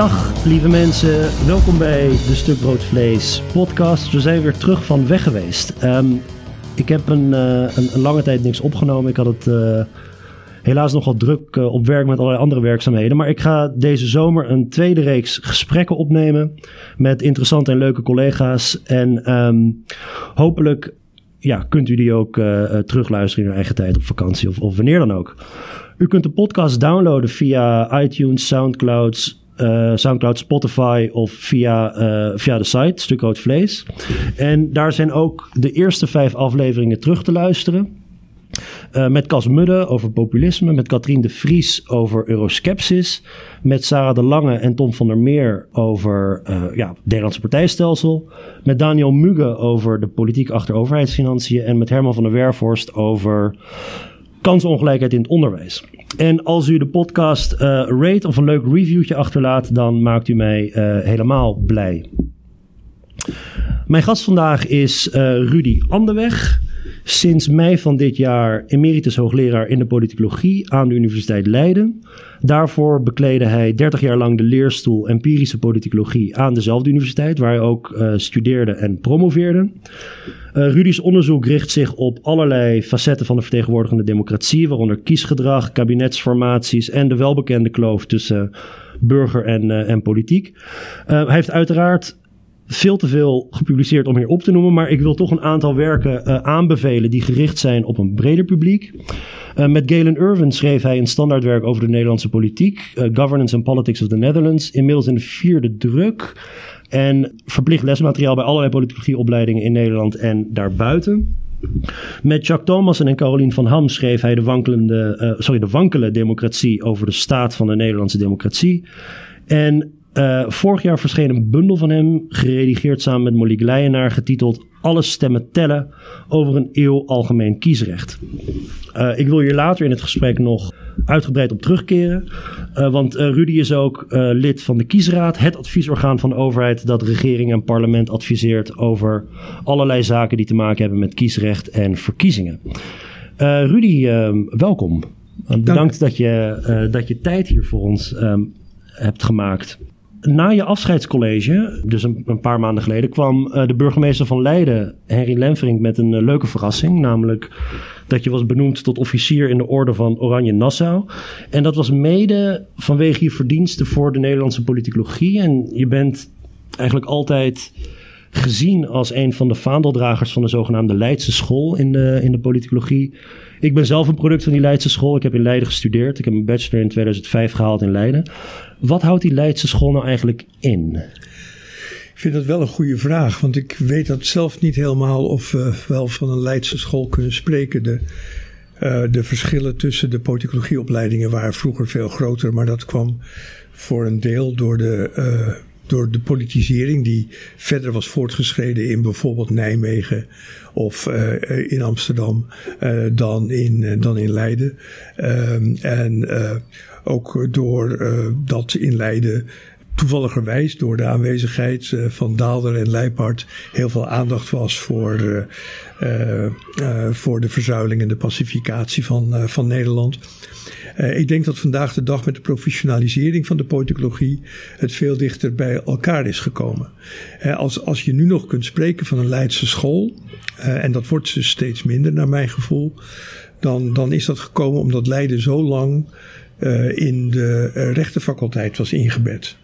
Dag lieve mensen, welkom bij de Stuk Brood Vlees podcast. We zijn weer terug van weg geweest. Ehm, ik heb een, eh, een, een, lange tijd niks opgenomen. Ik had het uh, helaas nogal druk uh, op werk met allerlei andere werkzaamheden. Maar ik ga deze zomer een tweede reeks gesprekken opnemen met interessante en leuke collega's. En um, hopelijk ja, kunt u die ook terugluisteren in uw eigen tijd op vakantie of, of wanneer dan ook. U kunt de podcast downloaden via iTunes, Soundcloud, uh, Soundcloud, Spotify of via, uh, via de site Stuk Rood Vlees. En daar zijn ook de eerste vijf afleveringen terug te luisteren. Uh, met Cas Mudde over populisme, met Katrien de Vries over euroskepsis, met Sarah de Lange en Tom van der Meer over ja, het Nederlandse partijstelsel, met Daniel Muge over de politiek achter overheidsfinanciën en met Herman van der Wervorst over kansongelijkheid in het onderwijs. En als u de podcast uh, rate of een leuk reviewtje achterlaat, dan maakt u mij uh, helemaal blij. Mijn gast vandaag is uh, Rudy Anderweg. Sinds mei van dit jaar emeritus hoogleraar in de politicologie aan de Universiteit Leiden. Daarvoor bekleedde hij 30 jaar lang de leerstoel empirische politicologie aan dezelfde universiteit, waar hij ook studeerde en promoveerde. Uh, Rudy's onderzoek richt zich op allerlei facetten van de vertegenwoordigende democratie, waaronder kiesgedrag, kabinetsformaties en de welbekende kloof tussen burger en, uh, en politiek. Uh, hij heeft uiteraard veel te veel gepubliceerd om hier op te noemen, maar ik wil toch een aantal werken uh, aanbevelen die gericht zijn op een breder publiek. Uh, met Galen Irvin schreef hij een standaardwerk over de Nederlandse politiek, uh, Governance and Politics of the Netherlands, inmiddels in de vierde druk. En verplicht lesmateriaal bij allerlei politicologie-opleidingen in Nederland en daarbuiten. Met Jacques Thomassen en Carolien van Ham schreef hij de, wankelende, sorry, de wankele democratie over de staat van de Nederlandse democratie. En uh, vorig jaar verscheen een bundel van hem, geredigeerd samen met Molly Gleijenaar, getiteld Alle stemmen tellen over een eeuw algemeen kiesrecht. Uh, ik wil hier later in het gesprek nog uitgebreid op terugkeren. Uh, want Rudy is ook lid van de Kiesraad, het adviesorgaan van de overheid dat regering en parlement adviseert over allerlei zaken die te maken hebben met kiesrecht en verkiezingen. Rudy, welkom. Bedankt dat je, dat je tijd hier voor ons um, hebt gemaakt. Na je afscheidscollege, dus een, paar maanden geleden, kwam uh, de burgemeester van Leiden, Henry Lemfrink, met een uh, leuke verrassing. Namelijk dat je was benoemd tot officier in de orde van Oranje Nassau. En dat was mede vanwege je verdiensten voor de Nederlandse politicologie. En je bent eigenlijk altijd gezien als een van de vaandeldragers van de zogenaamde Leidse school in de, in de politicologie. Ik ben zelf een product van die Leidse school. Ik heb in Leiden gestudeerd. Ik heb een bachelor in 2005 gehaald in Leiden. Wat houdt die Leidse school nou eigenlijk in? Ik vind dat wel een goede vraag, want ik weet dat zelf niet helemaal of we wel van een Leidse school kunnen spreken. De, uh, de verschillen tussen de politicologieopleidingen waren vroeger veel groter, maar dat kwam voor een deel door de, uh, door de politisering die verder was voortgeschreden in bijvoorbeeld Nijmegen of uh, in Amsterdam dan, in, dan in Leiden. Ehm, en ook door dat in Leiden toevalligerwijs door de aanwezigheid van Daalder en Leipart heel veel aandacht was voor, voor de verzuiling en de pacificatie van, van Nederland. Ik denk dat vandaag de dag met de professionalisering van de politicologie het veel dichter bij elkaar is gekomen. als, als je nu nog kunt spreken van een Leidse school, en dat wordt dus steeds minder naar mijn gevoel, dan, dan is dat gekomen omdat Leiden zo lang in de rechtenfaculteit was ingebed.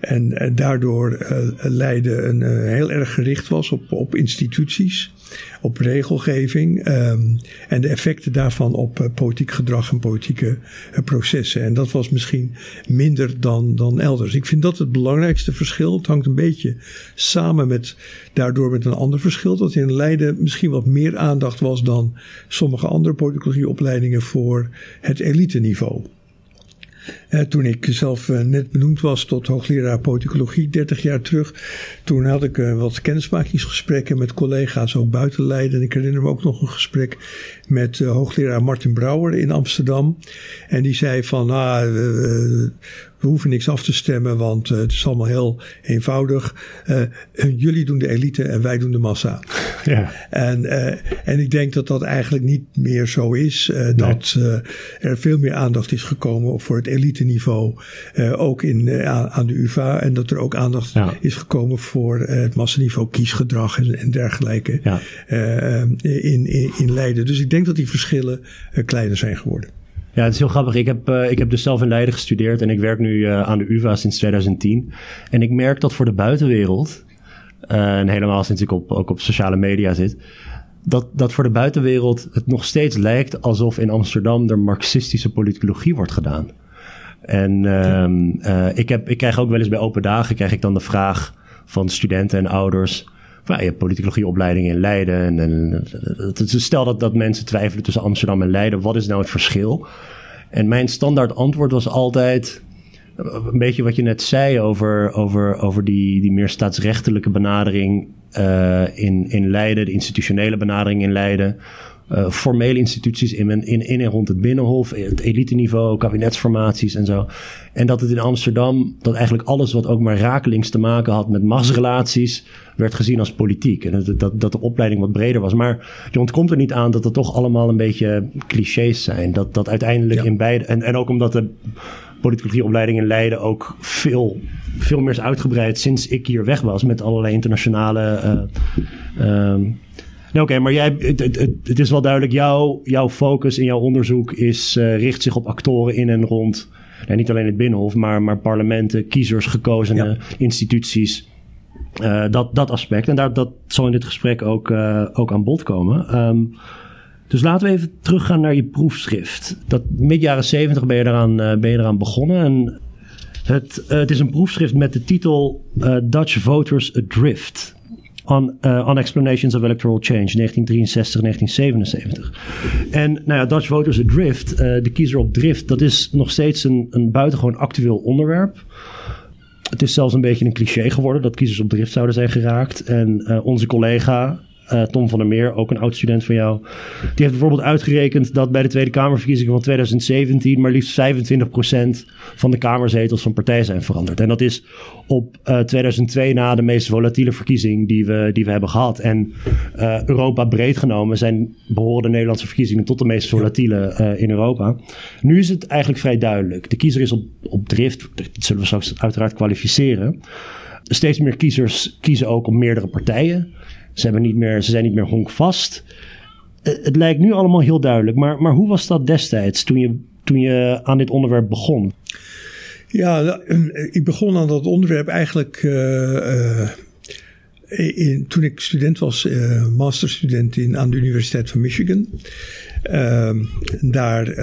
En daardoor Leiden een, heel erg gericht was op, op instituties, op regelgeving um, en de effecten daarvan op politiek gedrag en politieke processen. En dat was misschien minder dan, dan elders. Ik vind dat het belangrijkste verschil. Het hangt een beetje samen met daardoor met een ander verschil. Dat in Leiden misschien wat meer aandacht was dan sommige andere politicologie voor het eliteniveau. Uh, toen ik zelf uh, net benoemd was tot hoogleraar politicologie 30 jaar terug. Toen had ik uh, wat kennismakingsgesprekken met collega's ook buiten Leiden. En ik herinner me ook nog een gesprek met hoogleraar Martin Brouwer in Amsterdam. En die zei van, ah, we hoeven niks af te stemmen, want uh, het is allemaal heel eenvoudig. Uh, jullie doen de elite en wij doen de massa. Ja. En, uh, en ik denk dat dat eigenlijk niet meer zo is. dat er veel meer aandacht is gekomen voor het elite niveau, ook in, aan de UvA. En dat er ook aandacht is gekomen voor het masseniveau kiesgedrag en, en dergelijke ja. in, in, in Leiden. Dus ik denk dat die verschillen kleiner zijn geworden. Ja, het is heel grappig. Ik heb, uh, ik heb dus zelf in Leiden gestudeerd en ik werk nu uh, aan de UvA sinds 2010. En ik merk dat voor de buitenwereld, uh, en helemaal sinds ik op, ook op sociale media zit, dat, dat voor de buitenwereld het nog steeds lijkt alsof in Amsterdam er marxistische politicologie wordt gedaan. En uh, ik, heb, ik krijg ook wel eens bij open dagen krijg ik dan de vraag van studenten en ouders nou, je hebt in Leiden. En, stel dat, dat mensen twijfelen tussen Amsterdam en Leiden. Wat is nou het verschil? En mijn standaard antwoord was altijd... Een beetje wat je net zei over, over, over die, die meer staatsrechtelijke benadering uh, in, in Leiden, de institutionele benadering in Leiden. Uh, formele instituties in, in, in en rond het Binnenhof, het eliteniveau, kabinetsformaties en zo. En dat het in Amsterdam, dat eigenlijk alles wat ook maar rakelings te maken had met machtsrelaties, werd gezien als politiek. En dat, dat, dat de opleiding wat breder was. Maar je ontkomt er niet aan dat het toch allemaal een beetje clichés zijn. Dat, dat uiteindelijk in beide. En, en ook omdat de politicieopleiding in Leiden ook veel, veel meer is uitgebreid sinds ik hier weg was met allerlei internationale. Uh, Oké, maar jij, het, het, het, is wel duidelijk, jouw, jouw focus in jouw onderzoek is, uh, richt zich op actoren in en rond, nee, niet alleen het Binnenhof, maar, maar parlementen, kiezers, gekozene instituties. Uh, dat, dat aspect. En daar, dat zal in dit gesprek ook, uh, ook aan bod komen. Um, dus laten we even teruggaan naar je proefschrift. Dat mid jaren zeventig ben, je eraan, ben je eraan begonnen. En het, het is een proefschrift met de titel Dutch Voters Adrift on, uh, of Electoral Change, 1963, 1977. En nou ja, Dutch Voters Adrift, uh, de kiezer op drift, dat is nog steeds een, een buitengewoon actueel onderwerp. Het is zelfs een beetje een cliché geworden dat kiezers op drift zouden zijn geraakt. En uh, onze collega uh, Tom van der Meer, ook een oud student van jou. Die heeft bijvoorbeeld uitgerekend dat bij de Tweede Kamerverkiezingen van 2017 maar liefst 25% van de Kamerzetels van partij zijn veranderd. En dat is op uh, 2002 na de meest volatiele verkiezing die we, die we hebben gehad. En uh, Europa breed genomen zijn behoren de Nederlandse verkiezingen tot de meest volatiele in Europa. Nu is het eigenlijk vrij duidelijk. De kiezer is op, op drift, dat zullen we straks uiteraard kwalificeren. Steeds meer kiezers kiezen ook op meerdere partijen. Ze, hebben niet meer, ze zijn niet meer honkvast. Uh, het lijkt nu allemaal heel duidelijk. Maar, maar hoe was dat destijds toen je, toen je aan dit onderwerp begon? Ja, ik begon aan dat onderwerp eigenlijk uh, in, toen ik student was, masterstudent in, aan de Universiteit van Michigan. Ehm, daar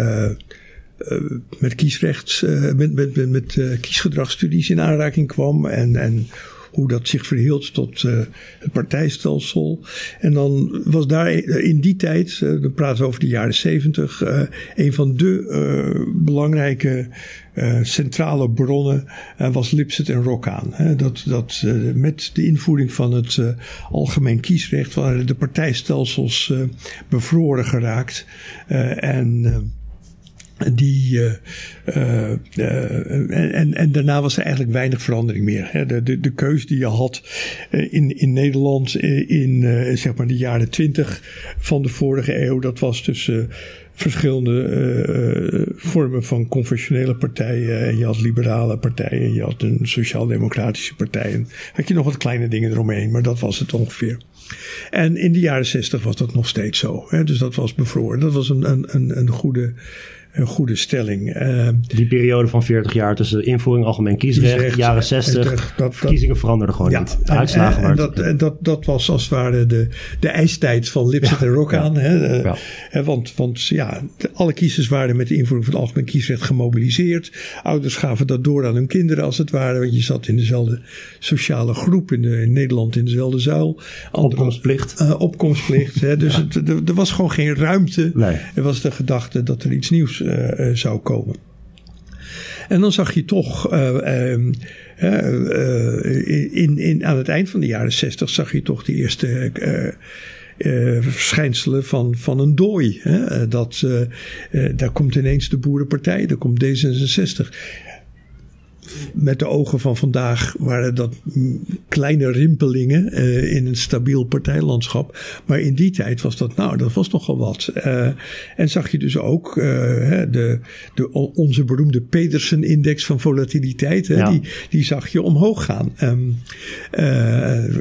met kiesrechts, met, met, met, met kiesgedragsstudies in aanraking kwam. En, en hoe dat zich verhield tot uh, het partijstelsel. En dan was daar in die tijd, uh, dan praten we over de jaren zeventig, een van de belangrijke centrale bronnen was Lipset en Rockaan. dat dat met de invoering van het algemeen kiesrecht waren de partijstelsels bevroren geraakt. en die, uh, uh, en, en daarna was er eigenlijk weinig verandering meer. De, de, de keus die je had in, in Nederland in zeg maar de jaren twintig van de vorige eeuw, dat was tussen verschillende vormen van conventionele partijen. En je had liberale partijen, je had een sociaal-democratische partij. En had je nog wat kleine dingen eromheen, maar dat was het ongeveer. En in de jaren zestig was dat nog steeds zo. Hè? Dus dat was bevroren. Dat was een, een, een goede een goede stelling. Uh, die periode van 40 jaar tussen invoering algemeen kiesrecht, kiesrecht jaren 60, dat, verkiezingen veranderden gewoon niet. De uitslagen en, dat, en dat, dat was als het ware de, de ijstijd van Lipset en Rock aan. Hè, uh, ja. want, want ja, alle kiezers waren met de invoering van het algemeen kiesrecht gemobiliseerd. Ouders gaven dat door aan hun kinderen als het ware. Want je zat in dezelfde sociale groep in, de, in Nederland in dezelfde zuil. Andere, opkomstplicht. Uh, opkomstplicht. hè, dus er, was gewoon geen ruimte. Nee. Er was de gedachte dat er iets nieuws uh, zou komen. En dan zag je toch uh, in, in, aan het eind van de jaren zestig zag je toch de eerste verschijnselen van, van een dooi. Hè? Dat, daar komt ineens de Boerenpartij, daar komt D66 met de ogen van vandaag waren dat kleine rimpelingen uh, in een stabiel partijlandschap. Maar in die tijd was dat, nou, dat was nogal wat. Uh, en zag je dus ook uh, de, de, onze beroemde Pedersen-index van volatiliteit. Ja. Die, die zag je omhoog gaan. Um,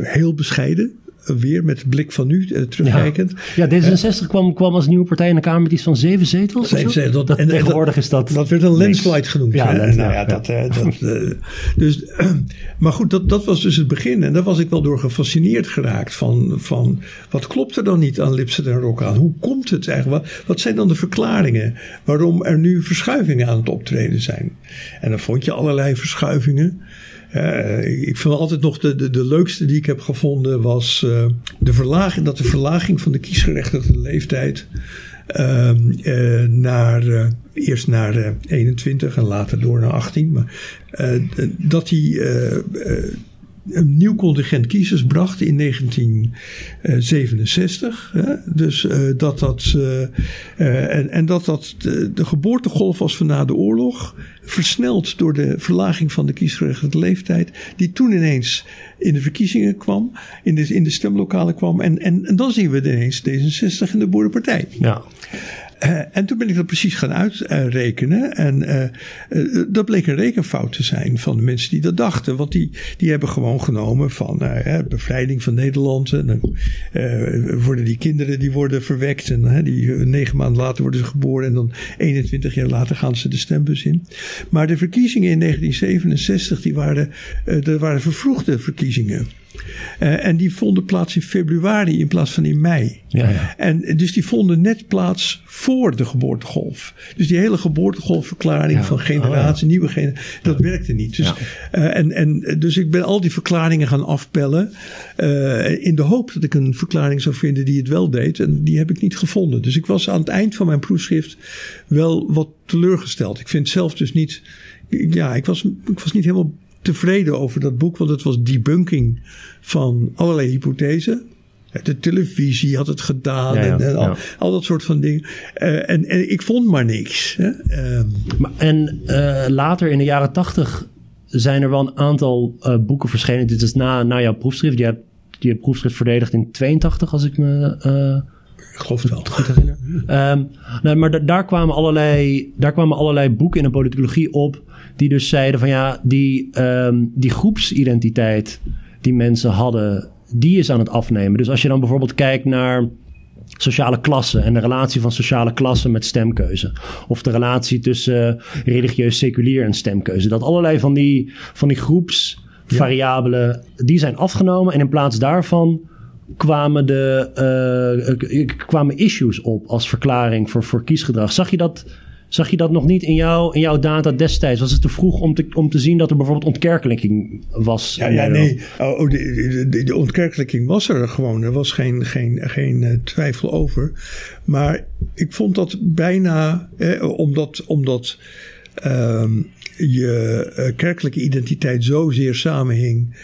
heel bescheiden weer met de blik van nu uh, terugkijkend. Ja, ja D66 kwam, kwam als nieuwe partij in de Kamer met iets van zeven zetels. Zeven zetels. Dat, en, tegenwoordig is dat. Dat werd een landslide genoemd. Ja, nou, ja, dat, dat uh, dus, maar goed, dat, dat was dus het begin. En daar was ik wel door gefascineerd geraakt. Van, van wat klopt er dan niet aan Lipset en Rock aan? Hoe komt het eigenlijk? Wat, wat zijn dan de verklaringen waarom er nu verschuivingen aan het optreden zijn? En dan vond je allerlei verschuivingen. Ik vind altijd nog de, de, de, leukste die ik heb gevonden was uh, de verlaging, dat de verlaging van de kiesgerechtigde leeftijd uh, naar, eerst naar 21 en later door naar 18. Maar dat die een nieuw contingent kiezers bracht in 1967. Dus uh, dat dat. Uh, en, en, dat dat de, geboortegolf was van na de oorlog. Versneld door de verlaging van de kiesgerechtigde leeftijd. Die toen ineens in de verkiezingen kwam. In de, in de stemlokalen kwam. En, en, dan zien we ineens D66 en de Boerenpartij. Ja. Uh, en toen ben ik dat precies gaan uitrekenen. en uh, uh, dat bleek een rekenfout te zijn van de mensen die dat dachten. Want die, die hebben gewoon genomen van bevrijding van Nederland. En dan worden die kinderen die worden verwekt. En die negen maanden later worden ze geboren. En dan 21 jaar later gaan ze de stembus in. Maar de verkiezingen in 1967, die waren, er waren vervroegde verkiezingen. Uh, en die vonden plaats in februari in plaats van in mei. Ja, ja. En dus die vonden net plaats voor de geboortegolf. Dus die hele geboortegolfverklaring ja. van generatie, oh, nieuwe generatie, dat werkte niet. Dus, uh, en, en, dus ik ben al die verklaringen gaan afpellen. Uh, in de hoop dat ik een verklaring zou vinden die het wel deed. En die heb ik niet gevonden. Dus ik was aan het eind van mijn proefschrift wel wat teleurgesteld. Ik vind zelf dus niet. Ja, ik was, ik was niet helemaal tevreden over dat boek, want het was debunking van allerlei hypothesen. De televisie had het gedaan ja, ja, en, al, ja. al, dat soort van dingen. Uh, en, en, ik vond maar niks. Hè? Um, maar, en uh, later in de jaren tachtig zijn er wel een aantal uh, boeken verschenen. Dit is na, na jouw proefschrift. Je hebt je proefschrift verdedigd in 82, als ik me. Ik geloof het wel. Goed herinner. um, nou, maar daar, kwamen allerlei, daar kwamen allerlei boeken in de politicologie op die dus zeiden van ja, die, um, die groepsidentiteit die mensen hadden, die is aan het afnemen. Dus als je dan bijvoorbeeld kijkt naar sociale klassen en de relatie van sociale klassen met stemkeuze. Of de relatie tussen religieus seculier en stemkeuze. Dat allerlei van die, van die groepsvariabelen, ja. die zijn afgenomen. En in plaats daarvan kwamen, de, uh, kwamen issues op als verklaring voor, voor kiesgedrag. Zag je dat Zag je dat nog niet in, jou, in jouw data destijds? Was het te vroeg om te, om te zien dat er bijvoorbeeld ontkerkelijking was? Ja, ja nee. Oh, oh de, de, de, ontkerkelijking was er gewoon. Er was geen, geen, geen uh, twijfel over. Maar ik vond dat bijna, eh, omdat, omdat um, je kerkelijke identiteit zozeer samenhing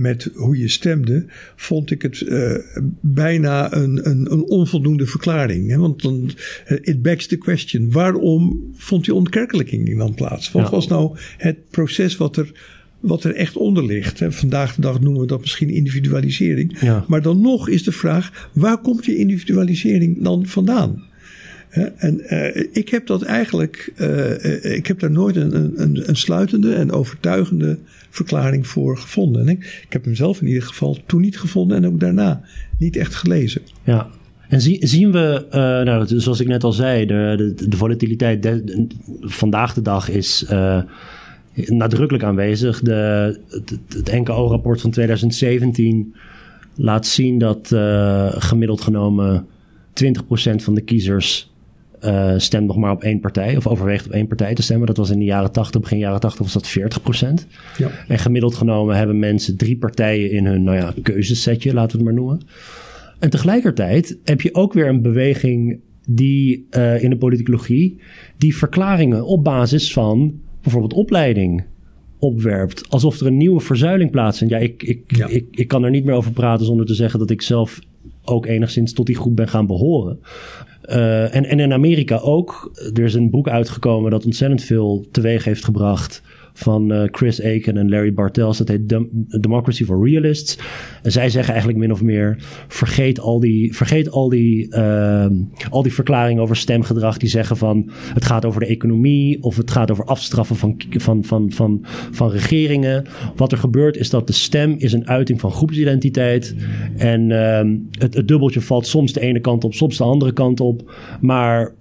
met hoe je stemde, vond ik het uh, bijna een, een, een, onvoldoende verklaring. Hè? Want dan, uh, it begs the question, waarom vond die ontkerkelijking dan plaats? Wat ja. was nou het proces wat er, wat er echt onder ligt? Hè? Vandaag de dag noemen we dat misschien individualisering. Ja. Maar dan nog is de vraag, waar komt die individualisering dan vandaan? En uh, ik heb dat eigenlijk, uh, ik heb daar nooit een, een, een, sluitende en overtuigende verklaring voor gevonden. En ik, ik, heb hem zelf in ieder geval toen niet gevonden en ook daarna niet echt gelezen. Ja, en zie, zien we, uh, nou, zoals ik net al zei, de, de, volatiliteit vandaag de dag is nadrukkelijk aanwezig. Het, NKO-rapport van 2017 laat zien dat gemiddeld genomen 20% van de kiezers uh, stemt nog maar op één partij. Of overweegt op één partij te stemmen. Dat was in de jaren 80, begin jaren 80 was dat 40 procent. Ja. En gemiddeld genomen hebben mensen drie partijen in hun nou ja, keuzesetje, laten we het maar noemen. En tegelijkertijd heb je ook weer een beweging die uh, in de politicologie die verklaringen op basis van bijvoorbeeld opleiding opwerpt. Alsof er een nieuwe verzuiling plaatsvindt. Ja, ik, ik, ja. ik, ik kan er niet meer over praten zonder te zeggen dat ik zelf ook enigszins tot die groep ben gaan behoren. Uh, en, en in Amerika ook. Er is een boek uitgekomen dat ontzettend veel teweeg heeft gebracht van uh, Chris Aiken en Larry Bartels. Dat heet Democracy for Realists. En zij zeggen eigenlijk min of meer: vergeet al die, vergeet al die, uh, al die verklaringen over stemgedrag die zeggen van het gaat over de economie of het gaat over afstraffen van, van, van, van, van regeringen. Wat er gebeurt is dat de stem is een uiting van groepsidentiteit. En het, het dubbeltje valt soms de ene kant op, soms de andere kant op. Maar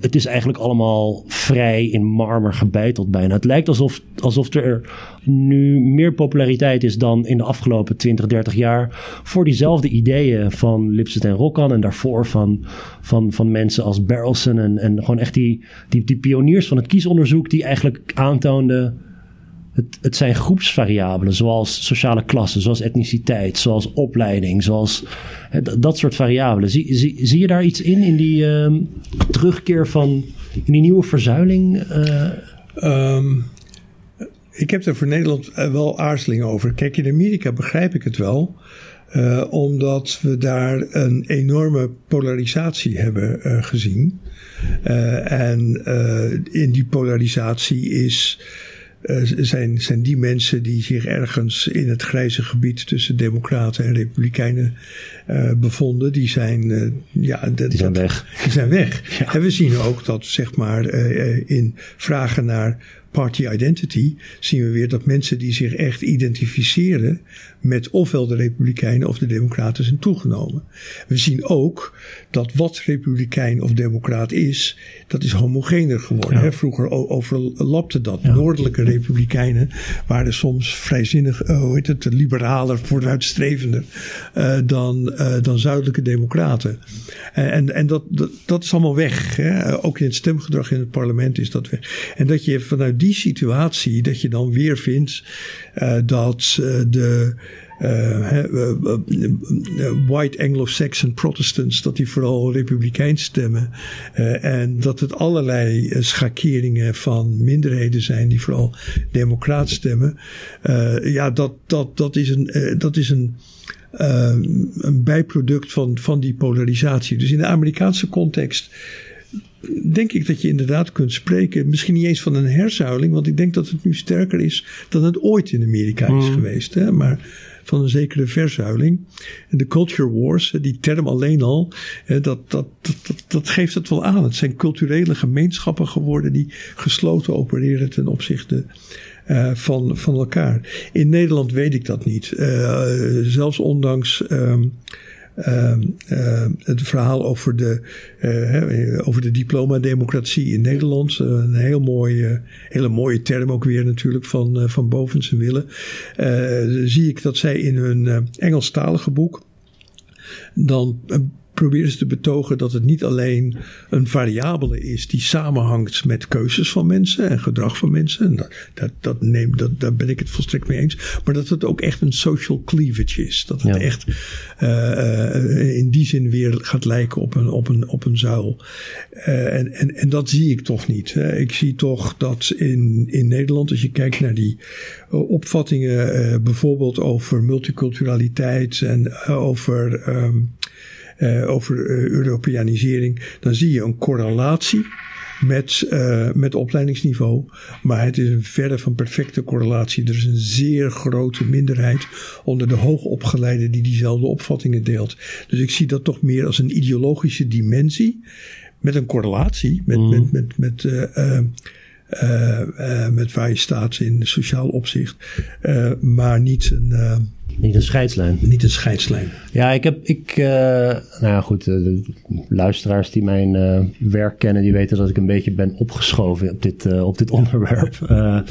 het is eigenlijk allemaal vrij in marmer gebeiteld bijna. Het lijkt alsof, alsof er nu meer populariteit is dan in de afgelopen 20, 30 jaar voor diezelfde ideeën van Lipset en Rokkan en daarvoor van, van, van mensen als Barrelson en, en gewoon echt die, die, die pioniers van het kiesonderzoek die eigenlijk aantoonden het, het zijn groepsvariabelen, zoals sociale klasse, zoals etniciteit, zoals opleiding, zoals dat soort variabelen. Zie, zie, je daar iets in, in die uh, terugkeer van, in die nieuwe verzuiling? Uh... Um, ik heb er voor Nederland eh, wel aarzeling over. Kijk, in Amerika begrijp ik het wel. Uh, omdat we daar een enorme polarisatie hebben gezien. En in die polarisatie is uh, zijn, zijn die mensen die zich ergens in het grijze gebied tussen democraten en republikeinen uh, bevonden, die zijn, uh, ja, die zijn weg. Die zijn weg. Ja. En we zien ook dat, zeg maar, in vragen naar party identity zien we weer dat mensen die zich echt identificeren met ofwel de Republikeinen of de Democraten zijn toegenomen. We zien ook dat wat Republikein of Democraat is, dat is homogener geworden. Ja. Vroeger overlapte dat. Ja. Noordelijke Republikeinen waren soms vrijzinnig, uh, hoe heet het, liberaler, vooruitstrevender uh, dan, uh, dan zuidelijke Democraten. en en dat, dat, dat, is allemaal weg. Hè? Ook in het stemgedrag in het parlement is dat weg. En dat je vanuit die situatie, dat je dan weer vindt dat de uh, white Anglo-Saxon Protestants, dat die vooral republikeins stemmen. En dat het allerlei schakeringen van minderheden zijn die vooral democraat stemmen. ja, dat, dat, dat is een. dat is een een bijproduct van, van die polarisatie. Dus in de Amerikaanse context denk ik dat je inderdaad kunt spreken, misschien niet eens van een herzuiling, want ik denk dat het nu sterker is dan het ooit in Amerika is mm. geweest. Hè? Maar van een zekere verzuiling. En de culture wars, die term alleen al, dat, dat, dat, dat, geeft het wel aan. Het zijn culturele gemeenschappen geworden die gesloten opereren ten opzichte uh, van, van elkaar. In Nederland weet ik dat niet. Uh, zelfs ondanks. Uh, uh, het verhaal over de, uh, over de diploma-democratie in Nederland. een heel mooie, hele mooie term ook weer natuurlijk van, van Bovens en Willen. zie ik dat zij in hun Engelstalige boek dan proberen ze te betogen dat het niet alleen een variabele is die samenhangt met keuzes van mensen en gedrag van mensen. En dat, dat, dat neem, dat, daar ben ik het volstrekt mee eens. Maar dat het ook echt een social cleavage is. Dat het echt uh, in die zin weer gaat lijken op een, op een, op een zuil. Uh, en, en, en dat zie ik toch niet. Hè. Ik zie toch dat in, in Nederland, als je kijkt naar die opvattingen, bijvoorbeeld over multiculturaliteit en over. Um, uh, over uh, Europeanisering, dan zie je een correlatie met, uh, met opleidingsniveau. Maar het is een verre van perfecte correlatie. Er is een zeer grote minderheid onder de hoogopgeleiden die diezelfde opvattingen deelt. Dus ik zie dat toch meer als een ideologische dimensie. Met een correlatie met, mm. met, met, met uh, uh, met waar je staat in sociaal opzicht. Maar niet een. Niet een scheidslijn. Niet een scheidslijn. Ja, ik heb. Ik, nou ja, goed. de luisteraars die mijn werk kennen, die weten dat ik een beetje ben opgeschoven op dit, op dit onderwerp.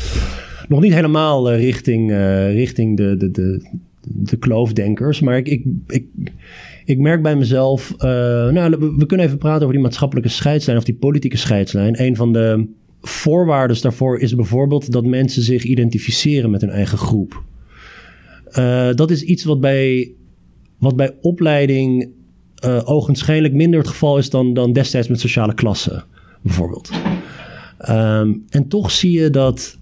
nog niet helemaal richting, richting de, de, de, de kloofdenkers. Maar ik, ik, ik, ik merk bij mezelf. nou, we, we kunnen even praten over die maatschappelijke scheidslijn of die politieke scheidslijn. Een van de voorwaarden daarvoor is bijvoorbeeld dat mensen zich identificeren met hun eigen groep. Uh, dat is iets wat bij, wat bij opleiding uh, ogenschijnlijk minder het geval is dan, dan destijds met sociale klassen, bijvoorbeeld. Um, en toch zie je dat,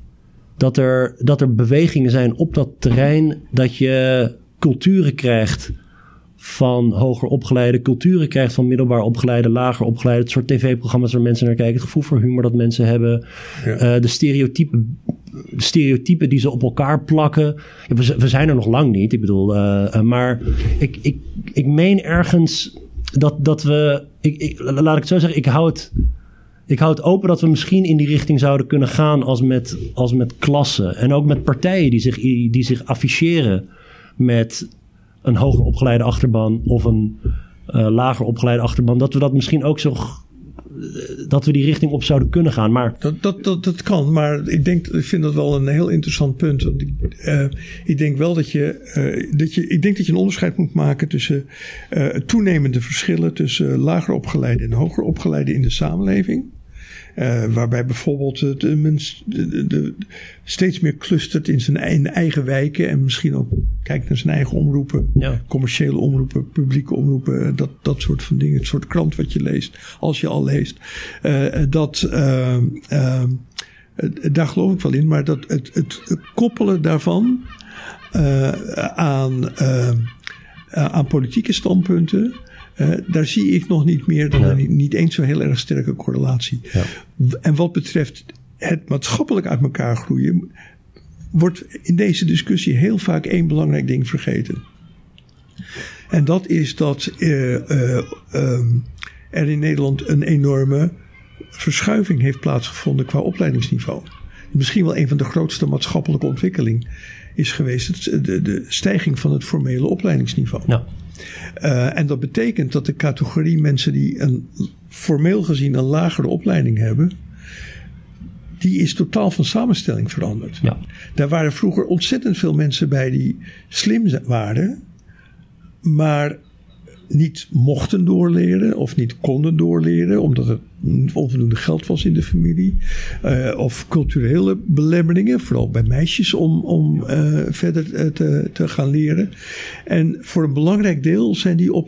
dat, er, dat er bewegingen zijn op dat terrein dat je culturen krijgt van hoger opgeleide culturen krijgt, van middelbaar opgeleide, lager opgeleide. Het soort tv-programma's waar mensen naar kijken, het gevoel voor humor dat mensen hebben, ja. uh, de stereotype stereotypen die ze op elkaar plakken. We, zijn er nog lang niet, ik bedoel. maar ik, ik, ik meen ergens dat, dat we. Ik, ik, laat ik het zo zeggen, ik hou het ik houd open dat we misschien in die richting zouden kunnen gaan als met, als met klassen. En ook met partijen die zich, die zich afficheren met een hoger opgeleide achterban of een uh, lager opgeleide achterban. Dat we dat misschien ook zo. Dat we die richting op zouden kunnen gaan. Maar... Dat, dat, dat, dat kan, maar ik, denk, ik vind dat wel een heel interessant punt. Uh, ik denk wel dat je, uh, dat je. Ik denk dat je een onderscheid moet maken tussen toenemende verschillen tussen lager opgeleide en hoger opgeleide in de samenleving. Uh, waarbij bijvoorbeeld de, de, de, steeds meer clustert in zijn eigen wijken. En misschien ook kijkt naar zijn eigen omroepen. Ja. Commerciële omroepen, publieke omroepen. Dat, dat soort van dingen. Het soort krant wat je leest. Als je al leest. Uh, dat, daar geloof ik wel in. Maar dat het, het, het koppelen daarvan aan, aan politieke standpunten. Uh, daar zie ik nog niet meer dan een niet eens zo heel erg sterke correlatie. Ja. En wat betreft het maatschappelijk uit elkaar groeien, wordt in deze discussie heel vaak één belangrijk ding vergeten. En dat is dat uh, uh, um, er in Nederland een enorme verschuiving heeft plaatsgevonden qua opleidingsniveau. Misschien wel een van de grootste maatschappelijke ontwikkelingen is geweest de, de stijging van het formele opleidingsniveau. Ja. Uh, en dat betekent dat de categorie mensen die een formeel gezien een lagere opleiding hebben, die is totaal van samenstelling veranderd. Ja. Daar waren vroeger ontzettend veel mensen bij die slim waren, maar niet mochten doorleren of niet konden doorleren, omdat het onvoldoende geld was in de familie. Uh, of culturele belemmeringen, vooral bij meisjes, om, om uh, verder eh, te, te gaan leren. En voor een belangrijk deel zijn die,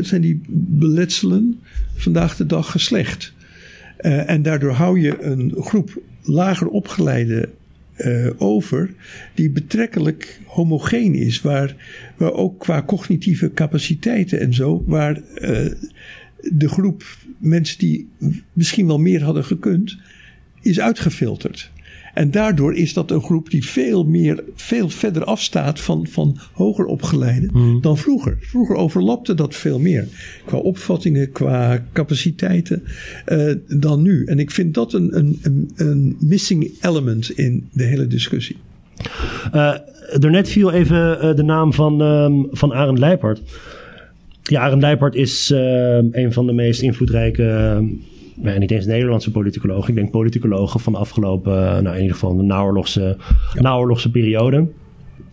zijn die beletselen vandaag de dag geslecht. en daardoor hou je een groep lager opgeleide uh, over, die betrekkelijk homogeen is, waar, waar ook qua cognitieve capaciteiten en zo, waar uh, de groep mensen die misschien wel meer hadden gekund, is uitgefilterd. En daardoor is dat een groep die veel meer, veel verder afstaat van, van hoger opgeleiden mm. dan vroeger. Vroeger overlapte dat veel meer. Qua opvattingen, qua capaciteiten uh, dan nu. En ik vind dat een, een, een, een missing element in de hele discussie. Uh, daarnet viel even uh, de naam van, um, van Arend Leipert. Ja, Arend Leipert is uh, een van de meest invloedrijke niet eens Nederlandse politicologen. Ik denk politicologen van de afgelopen, eh, nou in ieder geval de naoorlogse, ja. naoorlogse periode.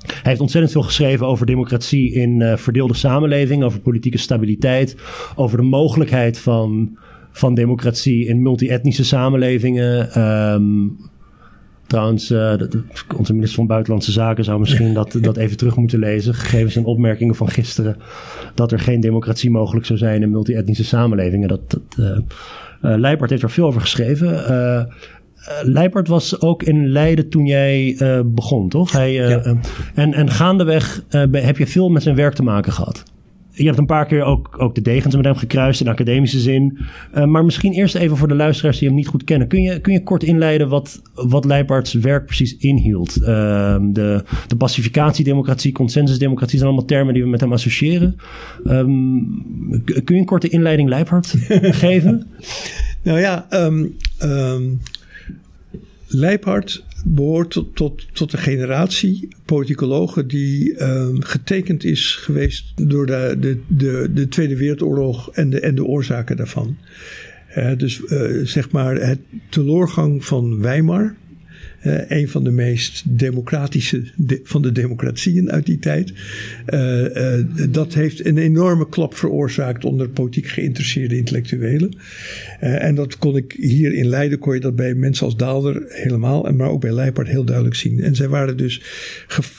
Hij heeft ontzettend veel geschreven over democratie in uh, verdeelde samenleving, over politieke stabiliteit, over de mogelijkheid van, van democratie in multi-etnische samenlevingen. Um, trouwens, uh, de, onze minister van Buitenlandse Zaken zou misschien dat, dat even terug moeten lezen, gegeven zijn opmerkingen van gisteren, dat er geen democratie mogelijk zou zijn in multi-etnische samenlevingen. Dat, dat uh, uh, Leipert heeft er veel over geschreven. Leipert was ook in Leiden toen jij begon, toch? Hij, ja. en, en gaandeweg heb je veel met zijn werk te maken gehad. Je hebt een paar keer ook, ook de degens met hem gekruist in academische zin. maar misschien eerst even voor de luisteraars die hem niet goed kennen. Kun je, kun je kort inleiden wat, wat werk precies inhield? Ehm, de, de pacificatiedemocratie, consensusdemocratie zijn allemaal termen die we met hem associëren. Um, kun je een korte inleiding Leipart geven? Nou ja, um, um, behoort tot, tot, tot de generatie politicologen die um, getekend is geweest door de, de, de, de Tweede Wereldoorlog en de, en de oorzaken daarvan. Uh, dus uh, zeg maar het teleurgang van Weimar uh, een van de meest democratische de, van de democratieën uit die tijd. Uh, uh, dat heeft een enorme klap veroorzaakt onder politiek geïnteresseerde intellectuelen. en dat kon ik hier in Leiden, kon je dat bij mensen als Daalder helemaal, maar ook bij Leipart heel duidelijk zien. En zij waren dus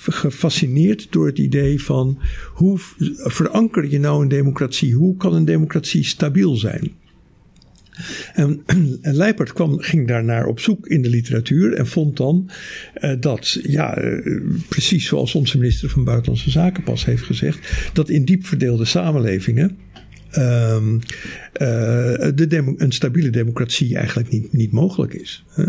gefascineerd door het idee van hoe veranker je nou een democratie? Hoe kan een democratie stabiel zijn? En, en kwam, ging daarnaar op zoek in de literatuur en vond dan uh, dat, ja, uh, precies zoals onze minister van Buitenlandse Zaken pas heeft gezegd, dat in diep verdeelde samenlevingen. Um, uh, de een stabiele democratie eigenlijk niet, niet mogelijk is. Hè?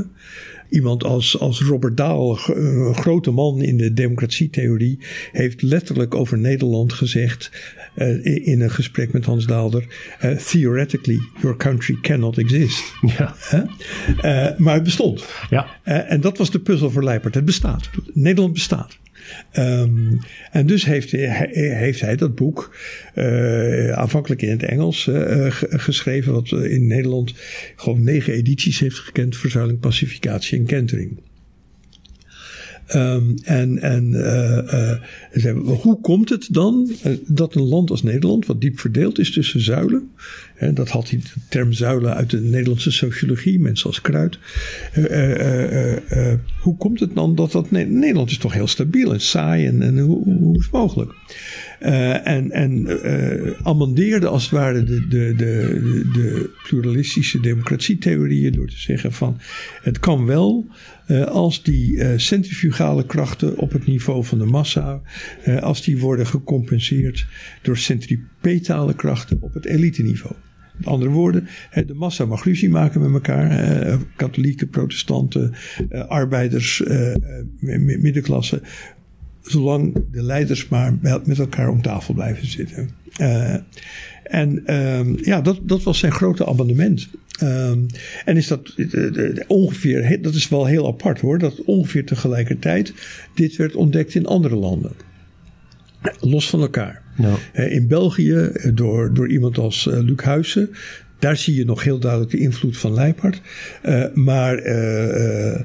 iemand als, als Robert Dahl, een grote man in de democratietheorie, heeft letterlijk over Nederland gezegd uh, in een gesprek met Hans Daalder: uh, Theoretically, your country cannot exist. Ja. Uh, maar het bestond. Ja. en dat was de puzzel voor Leipert. Het bestaat. Nederland bestaat. Um, en dus heeft hij, heeft hij dat boek uh, aanvankelijk in het Engels uh, geschreven, wat in Nederland gewoon negen edities heeft gekend: Verzuiling, Pacificatie en Kentering. Um, en en uh, hoe komt het dan dat een land als Nederland, wat diep verdeeld is tussen zuilen, dat had hij de term zuilen uit de Nederlandse sociologie, mensen als Kruid. hoe komt het dan dat dat Nederland is toch heel stabiel en saai en, en hoe, hoe is het mogelijk? Uh, en en amendeerde als het ware de, de, de, de pluralistische democratietheorieën door te zeggen van het kan wel uh, als die centrifugale krachten op het niveau van de massa, als die worden gecompenseerd door centripetale krachten op het eliteniveau. Met andere woorden, de massa mag ruzie maken met elkaar. Katholieken, protestanten, arbeiders, middenklasse zolang de leiders maar met elkaar om tafel blijven zitten. Uh, en uh, ja, dat, dat was zijn grote abonnement. Uh, en is dat uh, ongeveer, dat is wel heel apart hoor, dat ongeveer tegelijkertijd dit werd ontdekt in andere landen. Los van elkaar. Ja. in België door, door iemand als Luc Huysen. Daar zie je nog heel duidelijk de invloed van Leipart. maar uh,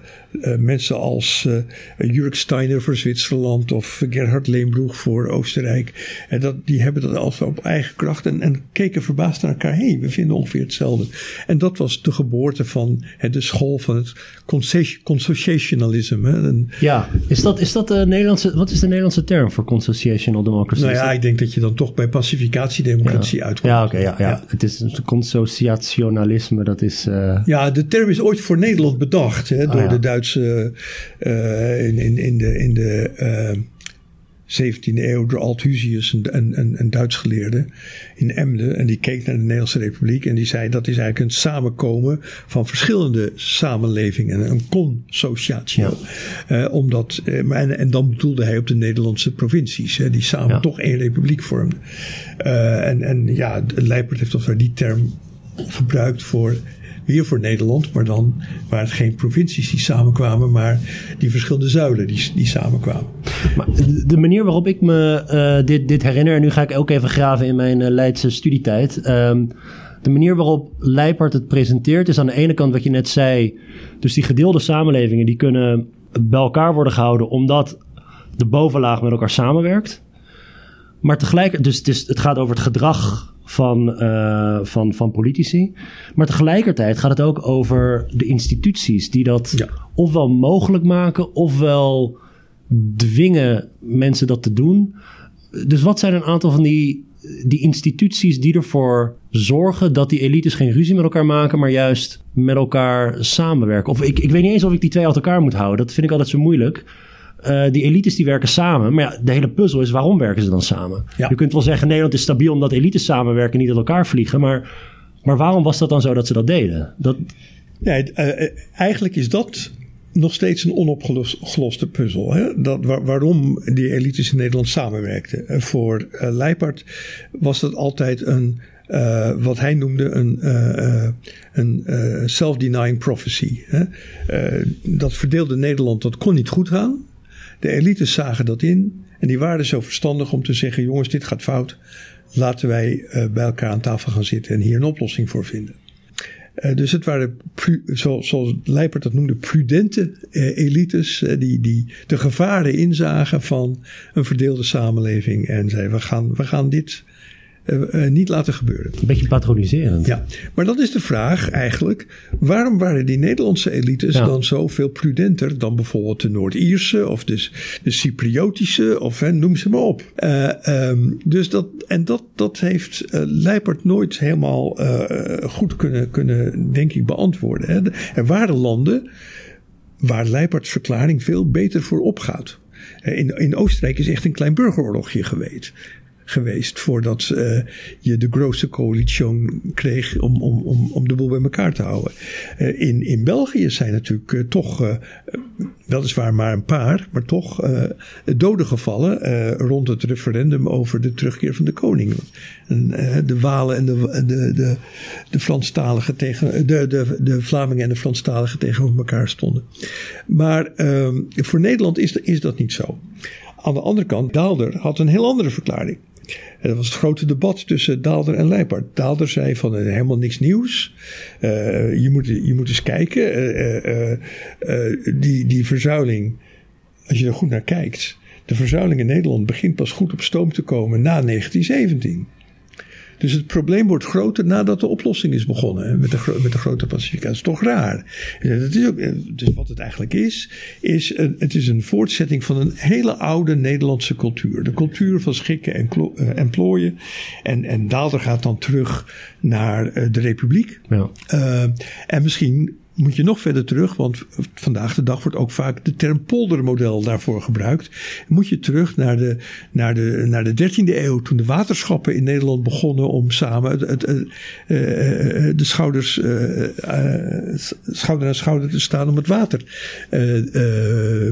mensen als uh, Jurk Steiner voor Zwitserland of Gerhard Leenbroeg voor Oostenrijk. En dat, die hebben dat altijd op eigen kracht en, en keken verbaasd naar elkaar. Hé, hey, we vinden ongeveer hetzelfde. En dat was de geboorte van de school van het consociationalisme. ja, is dat, is dat de Nederlandse, wat is de Nederlandse term voor consociational democracy? Nou ja, ik denk dat je dan toch bij pacificatiedemocratie ja. uitkomt. Ja, oké, ja, ja, ja, Het is consociationalisme, dat is... Uh... Ja, de term is ooit voor Nederland bedacht hè, door ah, de Duitse uh, in, in, in de, in de uh, 17e eeuw door Althusius, een, een, een Duits geleerde in Emden. En die keek naar de Nederlandse Republiek en die zei dat is eigenlijk een samenkomen van verschillende samenlevingen. Een consociatio. Ja. Uh, omdat, uh, en, en dan bedoelde hij op de Nederlandse provincies, hè, die samen ja. toch één republiek vormden. Uh, en, en ja, Leipert heeft toch die term gebruikt voor weer voor Nederland, maar dan waren het geen provincies die samenkwamen, maar die verschillende zuilen die, die samenkwamen. Maar de manier waarop ik me uh, dit, dit herinner, en nu ga ik ook even graven in mijn uh, Leidse studietijd. Um, de manier waarop Leipart het presenteert is aan de ene kant wat je net zei. Dus die gedeelde samenlevingen die kunnen bij elkaar worden gehouden omdat de bovenlaag met elkaar samenwerkt. Maar tegelijk, dus het, is, het gaat over het gedrag van, uh, van, van politici. Maar tegelijkertijd gaat het ook over de instituties die dat ja. ofwel mogelijk maken, ofwel dwingen mensen dat te doen. Dus wat zijn een aantal van die, die instituties die ervoor zorgen dat die elites geen ruzie met elkaar maken, maar juist met elkaar samenwerken? Of ik, ik weet niet eens of ik die twee uit elkaar moet houden. Dat vind ik altijd zo moeilijk. Uh, die elites die werken samen. Maar ja, de hele puzzel is waarom werken ze dan samen? Ja. Je kunt wel zeggen Nederland is stabiel omdat elites samenwerken en niet uit elkaar vliegen. Maar, maar waarom was dat dan zo dat ze dat deden? Dat... Ja, uh, eigenlijk is dat nog steeds een onopgeloste puzzel. Hè? Dat, waar, waarom die elites in Nederland samenwerkten. voor uh, Leipart was dat altijd een, uh, wat hij noemde een, uh, een self-denying prophecy. Hè? dat verdeelde Nederland, dat kon niet goed gaan. De elites zagen dat in en die waren zo verstandig om te zeggen: jongens, dit gaat fout. Laten wij uh, bij elkaar aan tafel gaan zitten en hier een oplossing voor vinden. Uh, dus het waren, zoals, Leipert dat noemde, prudente uh, elites die, die de gevaren inzagen van een verdeelde samenleving en zeiden: we gaan, we gaan dit niet laten gebeuren. Een beetje patroniserend. Ja, maar dat is de vraag eigenlijk. Waarom waren die Nederlandse elites ja. dan zo veel prudenter dan bijvoorbeeld de Noord-Ierse of de, de Cypriotische of hè, noem ze maar op. Uh, um, dus dat, en dat, dat heeft uh, Leipert nooit helemaal goed kunnen, kunnen, denk ik, beantwoorden. Hè. Er waren landen waar Leiperts verklaring veel beter voor opgaat. In, in Oostenrijk is echt een klein burgeroorlogje geweest geweest voordat uh, je de grootste coalitie kreeg om, om, om, om de boel bij elkaar te houden. Uh, in, in België zijn natuurlijk uh, toch, weliswaar maar een paar, maar toch doden gevallen rond het referendum over de terugkeer van de koning. En, de Walen en de, de, de, de Franstaligen tegen, de, de, de Vlamingen en de Franstaligen tegenover elkaar stonden. Maar ehm, voor Nederland is, is dat niet zo. Aan de andere kant, Daalder had een heel andere verklaring. En dat was het grote debat tussen Daalder en Leipart. Daalder zei van uh, helemaal niks nieuws. Uh, je, moet, je moet eens kijken. Uh, die, die verzuiling, als je er goed naar kijkt. De verzuiling in Nederland begint pas goed op stoom te komen na 1917. Dus het probleem wordt groter nadat de oplossing is begonnen met de, met de grote pacificatie. Dat is toch raar. Dat is ook, dus wat het eigenlijk is, is een, het is een voortzetting van een hele oude Nederlandse cultuur. De cultuur van schikken en, uh, en plooien. En, en Daalder gaat dan terug naar uh, de Republiek. Ja. Uh, en misschien moet je nog verder terug, want vandaag de dag wordt ook vaak de term poldermodel daarvoor gebruikt. Moet je terug naar de, naar de, naar de 13e eeuw, toen de waterschappen in Nederland begonnen om samen het, het, uh, de schouders uh, schouder aan schouder te staan om het water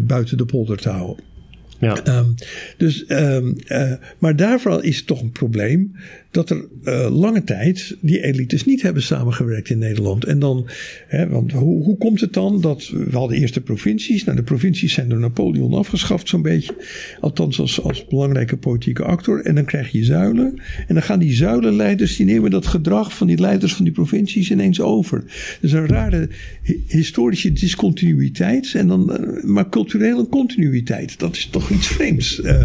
buiten de polder te houden. Ja. Um, dus, um, uh, maar daarvoor is het toch een probleem dat er uh, lange tijd die elites niet hebben samengewerkt in Nederland. En dan, hè, want hoe, hoe komt het dan dat we hadden eerst de provincies. Nou, de provincies zijn door Napoleon afgeschaft zo'n beetje. Althans als, als belangrijke politieke actor. En dan krijg je zuilen. En dan gaan die zuilenleiders, die nemen dat gedrag van die leiders van die provincies ineens over. Dus een rare historische discontinuïteit. En dan, uh, maar culturele continuïteit. Dat is toch iets vreemds. Uh,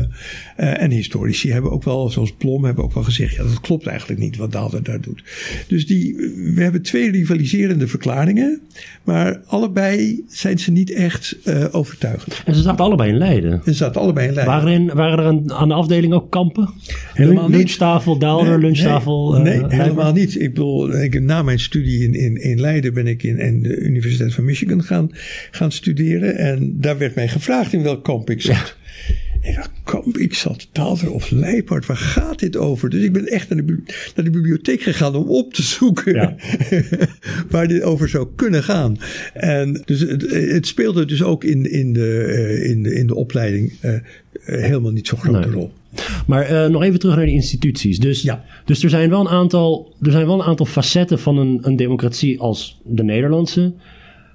uh, en historici hebben ook wel, zoals Blom, hebben ook wel gezegd, ja, dat klopt eigenlijk niet wat Daalder daar doet. Dus die, we hebben twee rivaliserende verklaringen, maar allebei zijn ze niet echt uh, overtuigend. En ze zaten allebei in Leiden. Ze zaten allebei in Leiden. Waren, in, waren er aan de afdeling ook kampen? Helemaal niet. Lunchtafel Daalder, nee, lunchtafel Nee, nee uh, helemaal niet. Ik bedoel, ik, na mijn studie in, in, in Leiden ben ik in, in de Universiteit van Michigan gaan, gaan studeren. En daar werd mij gevraagd in welk kamp ik zat. Ja. Ik dacht, zat Daalder of Leipart, waar gaat dit over? Dus ik ben echt naar de, naar de bibliotheek gegaan om op te zoeken ja. waar dit over zou kunnen gaan. En dus het, het speelde dus ook in, in, de, in, de, in de opleiding uh, helemaal niet zo'n grote nee. rol. Maar uh, nog even terug naar de instituties. Dus, ja. dus er, zijn wel een aantal, er zijn wel een aantal facetten van een, een democratie als de Nederlandse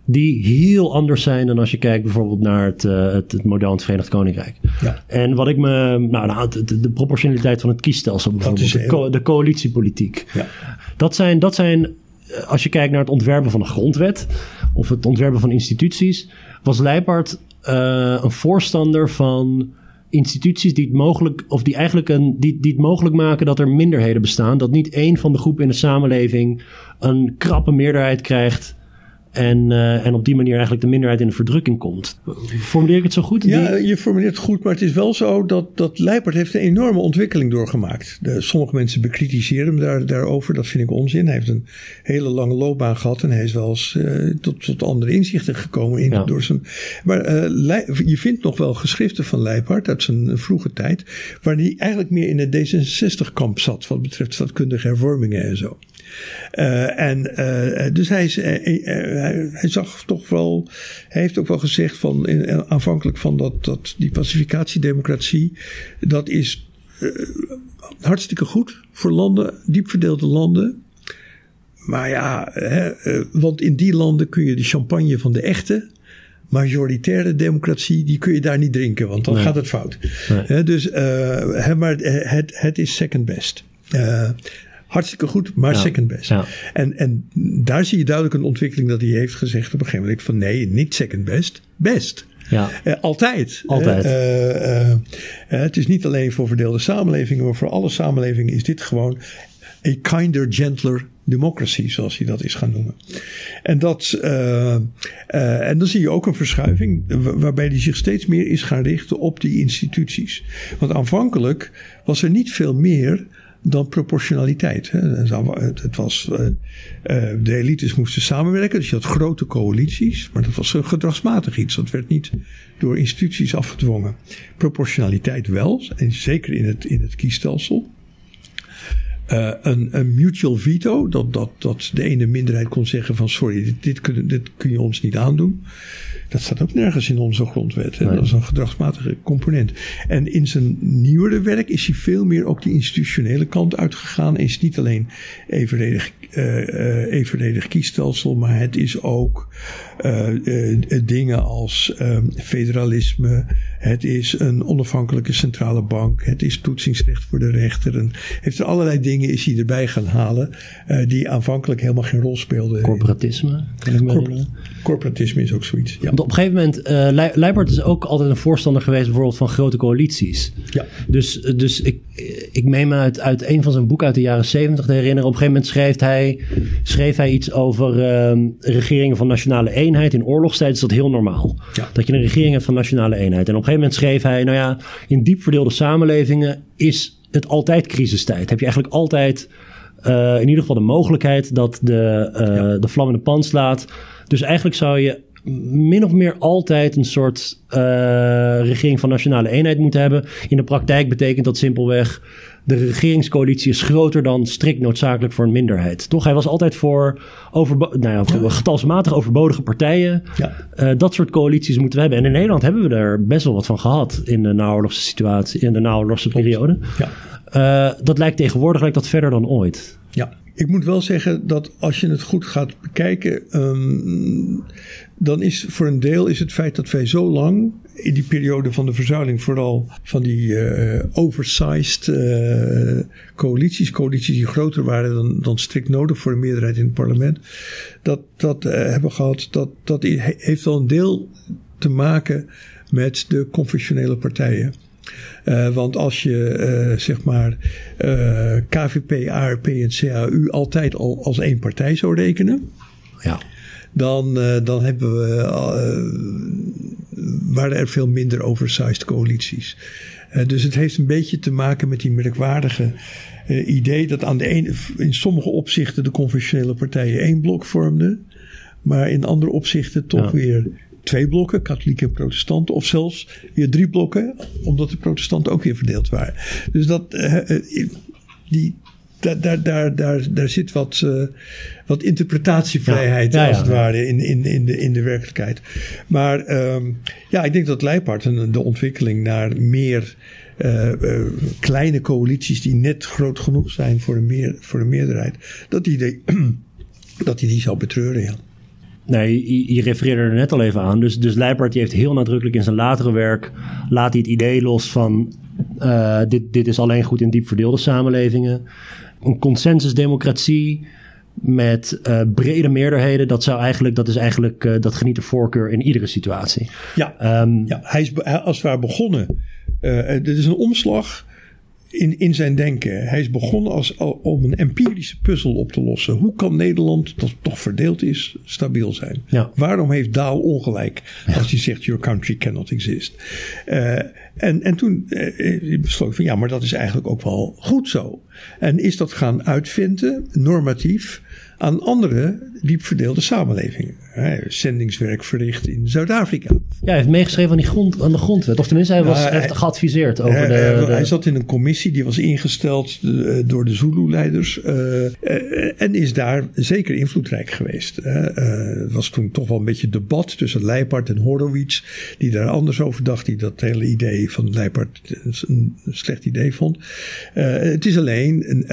die heel anders zijn dan als je kijkt bijvoorbeeld naar het, uh, het, het model in het Verenigd Koninkrijk. Ja. En wat ik me, nou, nou de, de, proportionaliteit van het kiesstelsel bijvoorbeeld, de, co de, coalitiepolitiek. Ja. Dat, zijn, dat zijn, eh, als je kijkt naar het ontwerpen van een grondwet of het ontwerpen van instituties, was Leipart uh, een voorstander van instituties die het mogelijk, of die eigenlijk een, die, die het mogelijk maken dat er minderheden bestaan. Dat niet één van de groepen in de samenleving een krappe meerderheid krijgt en, uh, en op die manier eigenlijk de minderheid in de verdrukking komt. Formuleer ik het zo goed? Ja, je formuleert het goed, maar het is wel zo dat, dat Leipert heeft een enorme ontwikkeling doorgemaakt. De, sommige mensen bekritiseren hem daar, daarover, dat vind ik onzin. Hij heeft een hele lange loopbaan gehad en hij is wel eens uh, tot, tot andere inzichten gekomen. In, ja. door zijn, maar uh, je vindt nog wel geschriften van Leipart uit zijn vroege tijd, waar hij eigenlijk meer in het D66-kamp zat, wat betreft stadkundige hervormingen en zo. Uh, en uh, dus hij, is, uh, hij, zag toch wel, hij heeft ook wel gezegd van in, aanvankelijk van dat, dat die pacificatiedemocratie, dat is hartstikke goed voor landen, diep verdeelde landen. Maar ja, hè, want in die landen kun je de champagne van de echte, majoritaire democratie, die kun je daar niet drinken, want dan nee. gaat het fout. Nee. dus, uh, maar het, het is second best. Uh, hartstikke goed, maar ja. second best. Ja. En, en daar zie je duidelijk een ontwikkeling dat hij heeft gezegd op een gegeven moment van nee, niet second best, best. Ja. Uh, altijd. Altijd. Uh, uh, het is niet alleen voor verdeelde samenlevingen, maar voor alle samenlevingen is dit gewoon a kinder, gentler democracy, zoals hij dat is gaan noemen. En, dat, en dan zie je ook een verschuiving waarbij hij zich steeds meer is gaan richten op die instituties. Want aanvankelijk was er niet veel meer dan proportionaliteit. Het was, eh, eh, de elites moesten samenwerken, dus je had grote coalities, maar dat was een gedragsmatig iets. Dat werd niet door instituties afgedwongen. Proportionaliteit wel, en zeker in het, in het kiesstelsel. Uh, een, een, mutual veto, dat, dat, dat de ene minderheid kon zeggen van sorry, dit, dit, kun, dit kun je ons niet aandoen. Dat staat ook nergens in onze grondwet. Nee. Dat is een gedragsmatige component. En in zijn nieuwere werk is hij veel meer ook die institutionele kant uitgegaan. Is niet alleen evenredig, uh, uh, evenredig kiesstelsel, maar het is ook dingen als um, federalisme. Het is een onafhankelijke centrale bank. Het is toetsingsrecht voor de rechter. En heeft er allerlei dingen is hij erbij gaan halen. die aanvankelijk helemaal geen rol speelden. Corporatisme, kan ik me Corpor Corporatisme is ook zoiets. Ja. Want op een gegeven moment, uh, Leibert is ook altijd een voorstander geweest bijvoorbeeld van grote coalities. Ja. Dus, dus ik, ik meen me uit, uit een van zijn boeken uit de jaren zeventig te herinneren. Op een gegeven moment schreef hij, schreef hij iets over uh, regeringen van nationale eenheid. In oorlogstijd is dat heel normaal. Ja. Dat je een regering hebt van nationale eenheid. En op een gegeven moment schreef hij, nou ja, in diep verdeelde samenlevingen is het altijd crisistijd. Heb je eigenlijk altijd uh, in ieder geval de mogelijkheid dat de, uh, ja. de vlam in de pan slaat. Dus eigenlijk zou je min of meer altijd een soort uh, regering van nationale eenheid moeten hebben. In de praktijk betekent dat simpelweg de regeringscoalitie is groter dan strikt noodzakelijk voor een minderheid. Toch? Hij was altijd voor, overbo nou ja, getalsmatig overbodige partijen. Ja. Uh, dat soort coalities moeten we hebben. En in Nederland hebben we er best wel wat van gehad in de naoorlogse situatie, in de naoorlogse periode. Ja. Uh, dat lijkt tegenwoordig lijkt dat verder dan ooit. Ja. Ik moet wel zeggen dat als je het goed gaat bekijken, um, dan is voor een deel is het feit dat wij zo lang in die periode van de verzuiling vooral van die uh, oversized uh, coalities, coalities die groter waren dan, dan strikt nodig voor een meerderheid in het parlement, dat, dat uh, hebben gehad, dat, dat heeft wel een deel te maken met de conventionele partijen. Uh, want als je uh, zeg maar uh, KVP, ARP en CAU altijd al als één partij zou rekenen. Ja. Dan, dan hebben we, waren er veel minder oversized coalities. dus het heeft een beetje te maken met die merkwaardige idee dat aan de ene, in sommige opzichten de conventionele partijen één blok vormden. Maar in andere opzichten toch ja. weer twee blokken, katholieken en protestanten, of zelfs weer drie blokken, omdat de protestanten ook weer verdeeld waren. Dus dat, uh, die, daar, daar, daar, daar, daar zit wat, uh, wat interpretatievrijheid, ja, ja, als het ware, in, in, in, de, in de werkelijkheid. Maar um, ja, ik denk dat Leipart de ontwikkeling naar meer. Uh, uh, kleine coalities die net groot genoeg zijn voor een, meer, voor een meerderheid, dat hij die, dat die, die zou betreuren. Ja. Nee, je, refereerde er net al even aan. Dus, dus die heeft heel nadrukkelijk in zijn latere werk... laat hij het idee los van... Uh, dit, dit is alleen goed in diep verdeelde samenlevingen. Een consensusdemocratie met uh, brede meerderheden... dat, zou eigenlijk, dat, is eigenlijk, uh, dat geniet de voorkeur in iedere situatie. Ja, um, ja hij is als het ware begonnen. dit is een omslag in, in zijn denken. Hij is begonnen als, om een empirische puzzel op te lossen. Hoe kan Nederland, dat toch verdeeld is, stabiel zijn? Ja. Waarom heeft Daal ongelijk als hij zegt: Your country cannot exist? Uh, en, en toen uh, besloot van ja, maar dat is eigenlijk ook wel goed zo. En is dat gaan uitvinden, normatief, aan andere diep verdeelde samenlevingen. Zendingswerk verricht in Zuid-Afrika. Ja, hij heeft meegeschreven aan, die grond, aan de grondwet. Of tenminste, hij was, nou, heeft geadviseerd over hij, de, hij, de, Hij zat in een commissie die was ingesteld uh, door de Zulu-leiders. Uh, uh, en is daar zeker invloedrijk geweest. Het was toen toch wel een beetje debat tussen Leipart en Horowitz. Die daar anders over dacht. Die dat hele idee van Leipart een, een slecht idee vond. het is alleen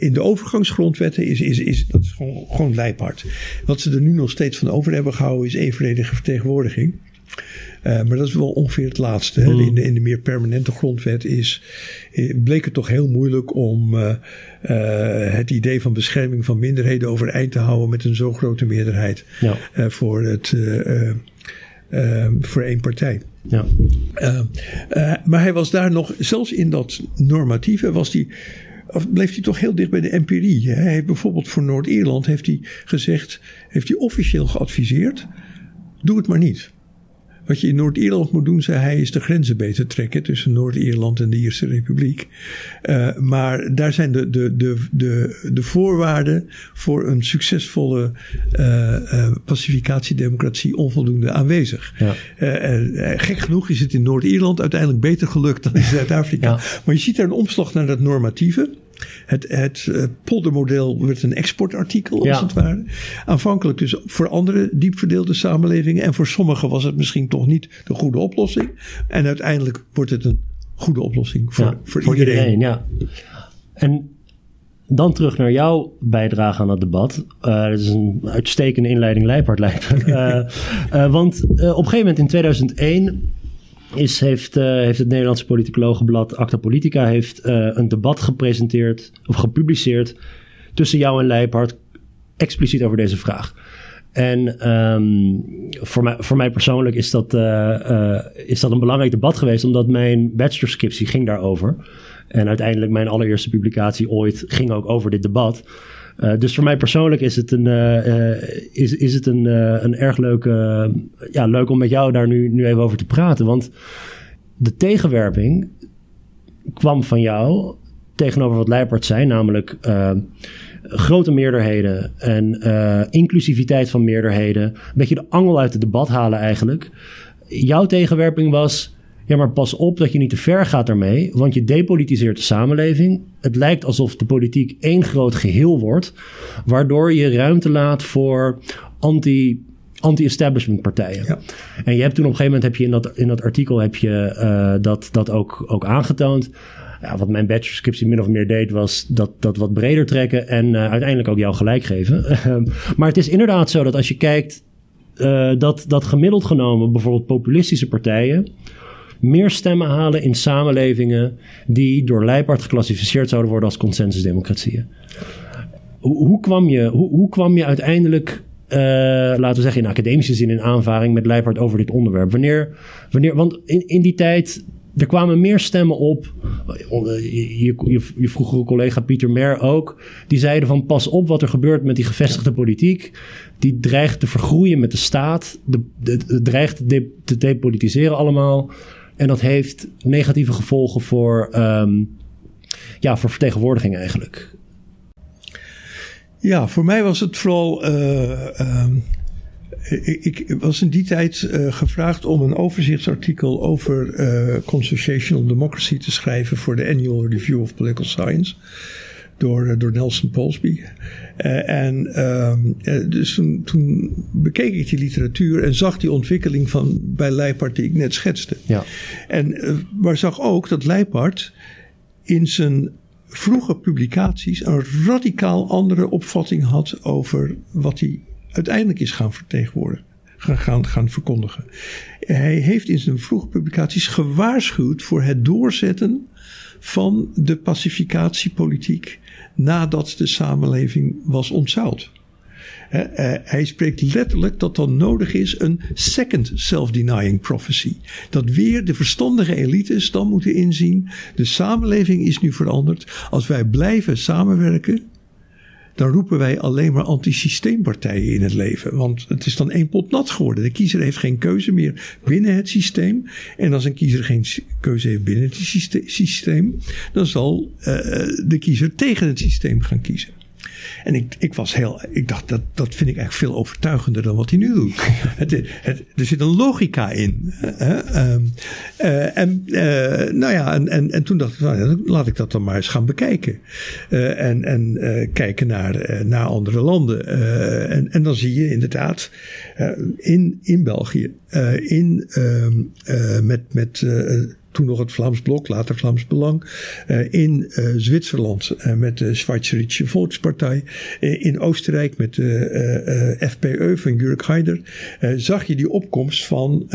in de overgangsgrondwetten is, is, is dat is gewoon, gewoon Leipart. Wat ze er nu nog steeds van over hebben gehouden is evenredige vertegenwoordiging. Uh, maar dat is wel ongeveer het laatste. Hè. In, de, in de meer permanente grondwet is, bleek het toch heel moeilijk om uh, uh, het idee van bescherming van minderheden overeind te houden met een zo grote meerderheid ja. voor, het, voor één partij. Ja. maar hij was daar nog, zelfs in dat normatieve, was die bleef hij toch heel dicht bij de empirie. Hij heeft bijvoorbeeld voor Noord-Ierland heeft hij gezegd, heeft hij officieel geadviseerd, doe het maar niet. Wat je in Noord-Ierland moet doen, zei hij, is de grenzen beter trekken tussen Noord-Ierland en de Ierse Republiek. Uh, maar daar zijn de, de, de, de, de voorwaarden voor een succesvolle uh, pacificatiedemocratie onvoldoende aanwezig. Ja. gek genoeg is het in Noord-Ierland uiteindelijk beter gelukt dan in Zuid-Afrika. Ja. Maar je ziet daar een omslag naar dat normatieve. Het, het uh, poldermodel werd een exportartikel, als het ware. Aanvankelijk dus voor andere diep verdeelde samenlevingen. En voor sommigen was het misschien toch niet de goede oplossing. En uiteindelijk wordt het een goede oplossing voor, voor, voor, iedereen. iedereen. Ja. En dan terug naar jouw bijdrage aan het debat. Uh, dat is een uitstekende inleiding, Leipard lijkt uh, want op een gegeven moment in 2001 is, heeft, heeft het Nederlandse politicologenblad Acta Politica heeft, een debat gepresenteerd of gepubliceerd tussen jou en Leipard expliciet over deze vraag. En um, voor, mij, voor mij persoonlijk is dat, is dat een belangrijk debat geweest, omdat mijn bachelorscriptie ging daarover. En uiteindelijk mijn allereerste publicatie ooit ging ook over dit debat. Uh, dus voor mij persoonlijk is het een, uh, is, is het een, een erg leuke, ja, leuk om met jou daar nu, nu even over te praten. Want de tegenwerping kwam van jou tegenover wat Leipert zei, namelijk grote meerderheden en inclusiviteit van meerderheden. Een beetje de angel uit het debat halen eigenlijk. Jouw tegenwerping was ja, maar pas op dat je niet te ver gaat daarmee, want je depolitiseert de samenleving. Het lijkt alsof de politiek één groot geheel wordt, waardoor je ruimte laat voor anti anti-establishment partijen. Ja. En je hebt toen op een gegeven moment heb je in dat, in dat artikel heb je, uh, dat, dat ook, ook aangetoond. Ja, wat mijn bachelorscriptie min of meer deed, was dat, dat wat breder trekken en uh, uiteindelijk ook jou gelijk geven. maar het is inderdaad zo dat als je kijkt, uh, dat, dat gemiddeld genomen bijvoorbeeld populistische partijen meer stemmen halen in samenlevingen die door Leipart geclassificeerd zouden worden als consensusdemocratieën. Hoe, kwam, je, hoe, hoe kwam je uiteindelijk uh, laten we zeggen, in academische zin in aanvaring met Leipart over dit onderwerp? Wanneer, wanneer want in, in die tijd, er kwamen meer stemmen op. Je, je, je, vroegere collega Pieter Mer ook. Die zeiden van pas op wat er gebeurt met die gevestigde politiek. Die dreigt te vergroeien met de staat. De, de, dreigt te, te depolitiseren allemaal. En dat heeft negatieve gevolgen voor, um, ja, voor vertegenwoordiging eigenlijk. Ja, voor mij was het vooral. Uh, ik, was in die tijd uh, gevraagd om een overzichtsartikel over uh, constitutional democracy te schrijven voor de Annual Review of Political Science door, eh, door Nelson Polsby. Uh, en uh, dus toen, toen, bekeek ik die literatuur en zag die ontwikkeling van bij Leipart die ik net schetste. Ja. En, maar zag ook dat Leipart in zijn vroege publicaties een radicaal andere opvatting had over wat hij uiteindelijk is gaan vertegenwoordigen. Gaan, gaan verkondigen. Hij heeft in zijn vroege publicaties gewaarschuwd voor het doorzetten van de pacificatiepolitiek nadat de samenleving was ontzuild. Uh, hij spreekt letterlijk dat dan nodig is een second self-denying prophecy. Dat weer de verstandige elites dan moeten inzien. De samenleving is nu veranderd. Als wij blijven samenwerken, dan roepen wij alleen maar antisysteempartijen in het leven. Want het is dan één pot nat geworden. De kiezer heeft geen keuze meer binnen het systeem. En als een kiezer geen keuze heeft binnen het systeem, dan zal uh, de kiezer tegen het systeem gaan kiezen. En ik, ik was heel, ik dacht dat, dat vind ik eigenlijk veel overtuigender dan wat hij nu doet. het, het, er zit een logica in. Uh, uh, en uh, nou ja, en, en, en toen dacht ik, nou, laat ik dat dan maar eens gaan bekijken. Eh, en en kijken naar, naar andere landen. en, en dan zie je inderdaad in, in België, in, ehm, met, met toen nog het Vlaams Blok, later Vlaams Belang, uh, in uh, Zwitserland uh, met de Schweizerische Volkspartij, in Oostenrijk met de FPÖ van Jurk Haider, zag je die opkomst van,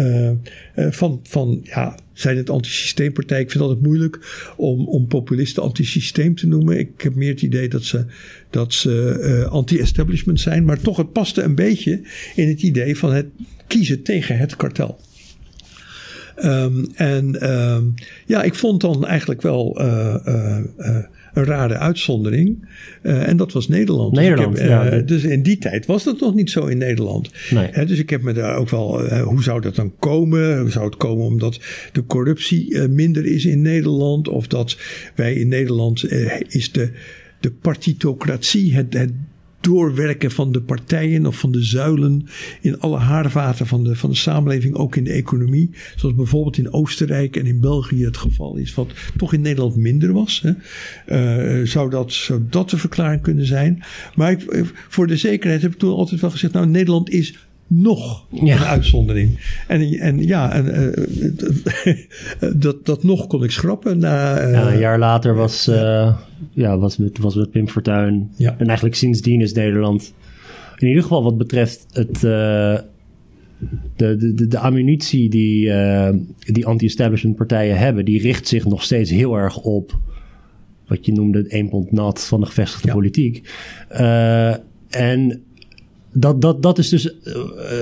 van, van ja, zijn het antisysteempartij. Ik vind het altijd moeilijk om, om populisten antisysteem te noemen. Ik heb meer het idee dat ze, dat ze anti-establishment zijn. Maar toch, het paste een beetje in het idee van het kiezen tegen het kartel. Um, en um, ja, ik vond dan eigenlijk wel uh, uh, uh, een rare uitzondering. en dat was Nederland. Nederland, dus, heb, ja, dus in die tijd was dat nog niet zo in Nederland. Nee. dus ik heb me daar ook wel, hoe zou dat dan komen? Zou het komen omdat de corruptie minder is in Nederland? Of dat wij in Nederland is de, de partitocratie, het, het doorwerken van de partijen of van de zuilen in alle haarvaten van de, van de samenleving, ook in de economie. Zoals bijvoorbeeld in Oostenrijk en in België het geval is, wat toch in Nederland minder was. Hè. Uh, zou, dat, dat de verklaring kunnen zijn? Maar ik, voor de zekerheid heb ik toen altijd wel gezegd, nou Nederland is nog een uitzondering. En, en ja, en, uh, dat, dat nog kon ik schrappen. Na, uh, ja, een jaar later was, uh, ja, was, met, was met Pim Fortuyn. Ja. En eigenlijk sindsdien is Nederland, in ieder geval wat betreft het, de, de, de, de ammunitie die, die anti-establishment partijen hebben, die richt zich nog steeds heel erg op wat je noemde één pond nat van de gevestigde ja. politiek. en dat, dat, dat is dus uh,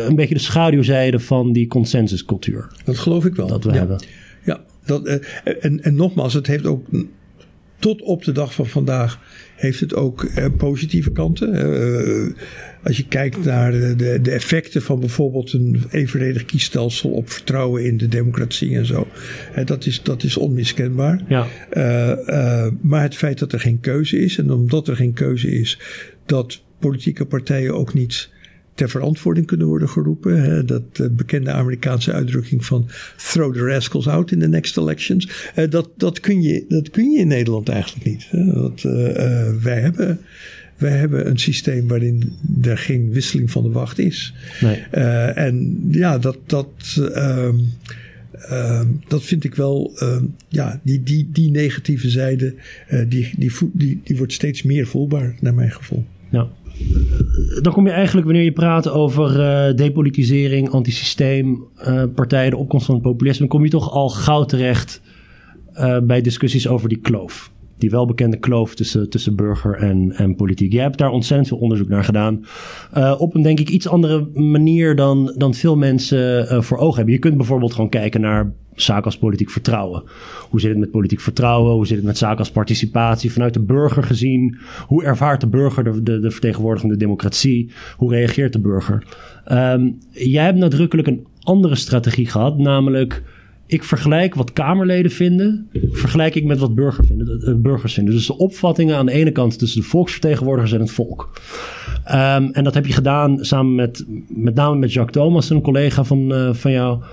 een beetje de schaduwzijde van die consensuscultuur. Dat geloof ik wel. Dat we ja. hebben. Ja, dat, uh, en, en nogmaals, het heeft ook tot op de dag van vandaag heeft het ook uh, positieve kanten. als je kijkt naar de, de, de, effecten van bijvoorbeeld een evenredig kiesstelsel op vertrouwen in de democratie en zo. dat, is, dat is onmiskenbaar. Ja. maar het feit dat er geen keuze is en omdat er geen keuze is, dat politieke partijen ook niet ter verantwoording kunnen worden geroepen. Hè? Dat uh, bekende Amerikaanse uitdrukking van throw the rascals out in the next elections. Uh, dat, dat, kun je, dat kun je in Nederland eigenlijk niet. Hè? Want, uh, wij, hebben, wij hebben een systeem waarin er geen wisseling van de wacht is. Nee. en ja, dat. dat ehm, ehm, dat vind ik wel, ehm, ja, die, die, die negatieve zijde, die, die, die, die wordt steeds meer voelbaar, naar mijn gevoel. Ja dan kom je eigenlijk wanneer je praat over uh, depolitisering, antisysteem, uh, partijen, de opkomst van het populisme, kom je toch al gauw terecht uh, bij discussies over die kloof. Die welbekende kloof tussen, tussen burger en, en politiek. Jij hebt daar ontzettend veel onderzoek naar gedaan. op een denk ik iets andere manier dan, dan veel mensen voor ogen hebben. Je kunt bijvoorbeeld gewoon kijken naar zaken als politiek vertrouwen. Hoe zit het met politiek vertrouwen? Hoe zit het met zaken als participatie? Vanuit de burger gezien, hoe ervaart de burger de, de, de vertegenwoordigende democratie? Hoe reageert de burger? Um, jij hebt nadrukkelijk een andere strategie gehad, namelijk ik vergelijk wat Kamerleden vinden, vergelijk ik met wat burger vinden, uh, burgers vinden. Dus de opvattingen aan de ene kant tussen de volksvertegenwoordigers en het volk. Um, en dat heb je gedaan samen met, met name met Jacques Thomas, een collega van, uh, van jou.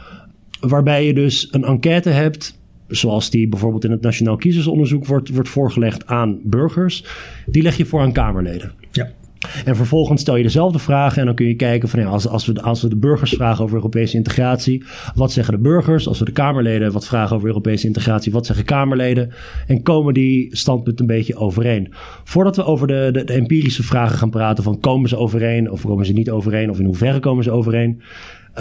Waarbij je dus een enquête hebt, zoals die bijvoorbeeld in het Nationaal Kiezersonderzoek wordt, wordt voorgelegd aan burgers. Die leg je voor aan Kamerleden. Ja. En vervolgens stel je dezelfde vragen en dan kun je kijken van ja, als, als, we, als we de burgers vragen over Europese integratie, wat zeggen de burgers? Als we de Kamerleden wat vragen over Europese integratie, wat zeggen Kamerleden? En komen die standpunten een beetje overeen? Voordat we over de, de, de empirische vragen gaan praten van komen ze overeen of komen ze niet overeen of in hoeverre komen ze overeen,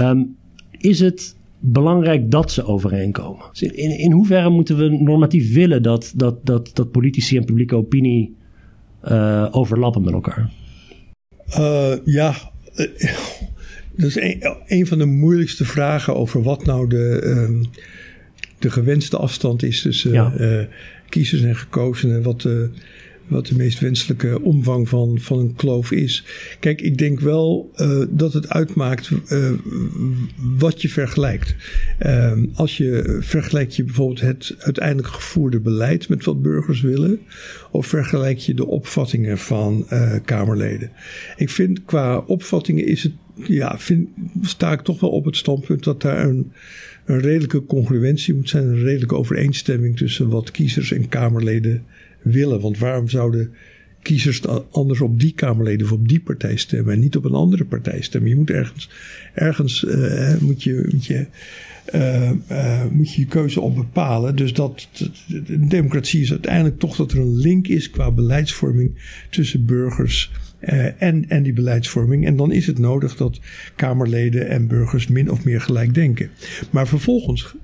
um, is het belangrijk dat ze overeenkomen. Dus in, in hoeverre moeten we normatief willen dat, dat, dat, dat politici en publieke opinie uh, overlappen met elkaar? Uh, ja, uh, dat is een, een, van de moeilijkste vragen over wat nou de, uh, de gewenste afstand is tussen ja. kiezers en gekozenen. Wat de wat de meest wenselijke omvang van, van een kloof is. Kijk, ik denk wel uh, dat het uitmaakt uh, wat je vergelijkt. Uh, als je vergelijkt je bijvoorbeeld het uiteindelijk gevoerde beleid met wat burgers willen, of vergelijk je de opvattingen van Kamerleden. Ik vind qua opvattingen is het, ja, sta ik toch wel op het standpunt dat daar een een redelijke congruentie moet zijn, een redelijke overeenstemming tussen wat kiezers en Kamerleden willen. Want waarom zouden kiezers anders op die Kamerleden of op die partij stemmen en niet op een andere partij stemmen? Je moet ergens, ergens uh, moet je. Moet je uh, uh, moet je je keuze op bepalen. Dus dat, de democratie is uiteindelijk toch dat er een link is qua beleidsvorming tussen burgers en, en die beleidsvorming. En dan is het nodig dat Kamerleden en burgers min of meer gelijk denken. Maar vervolgens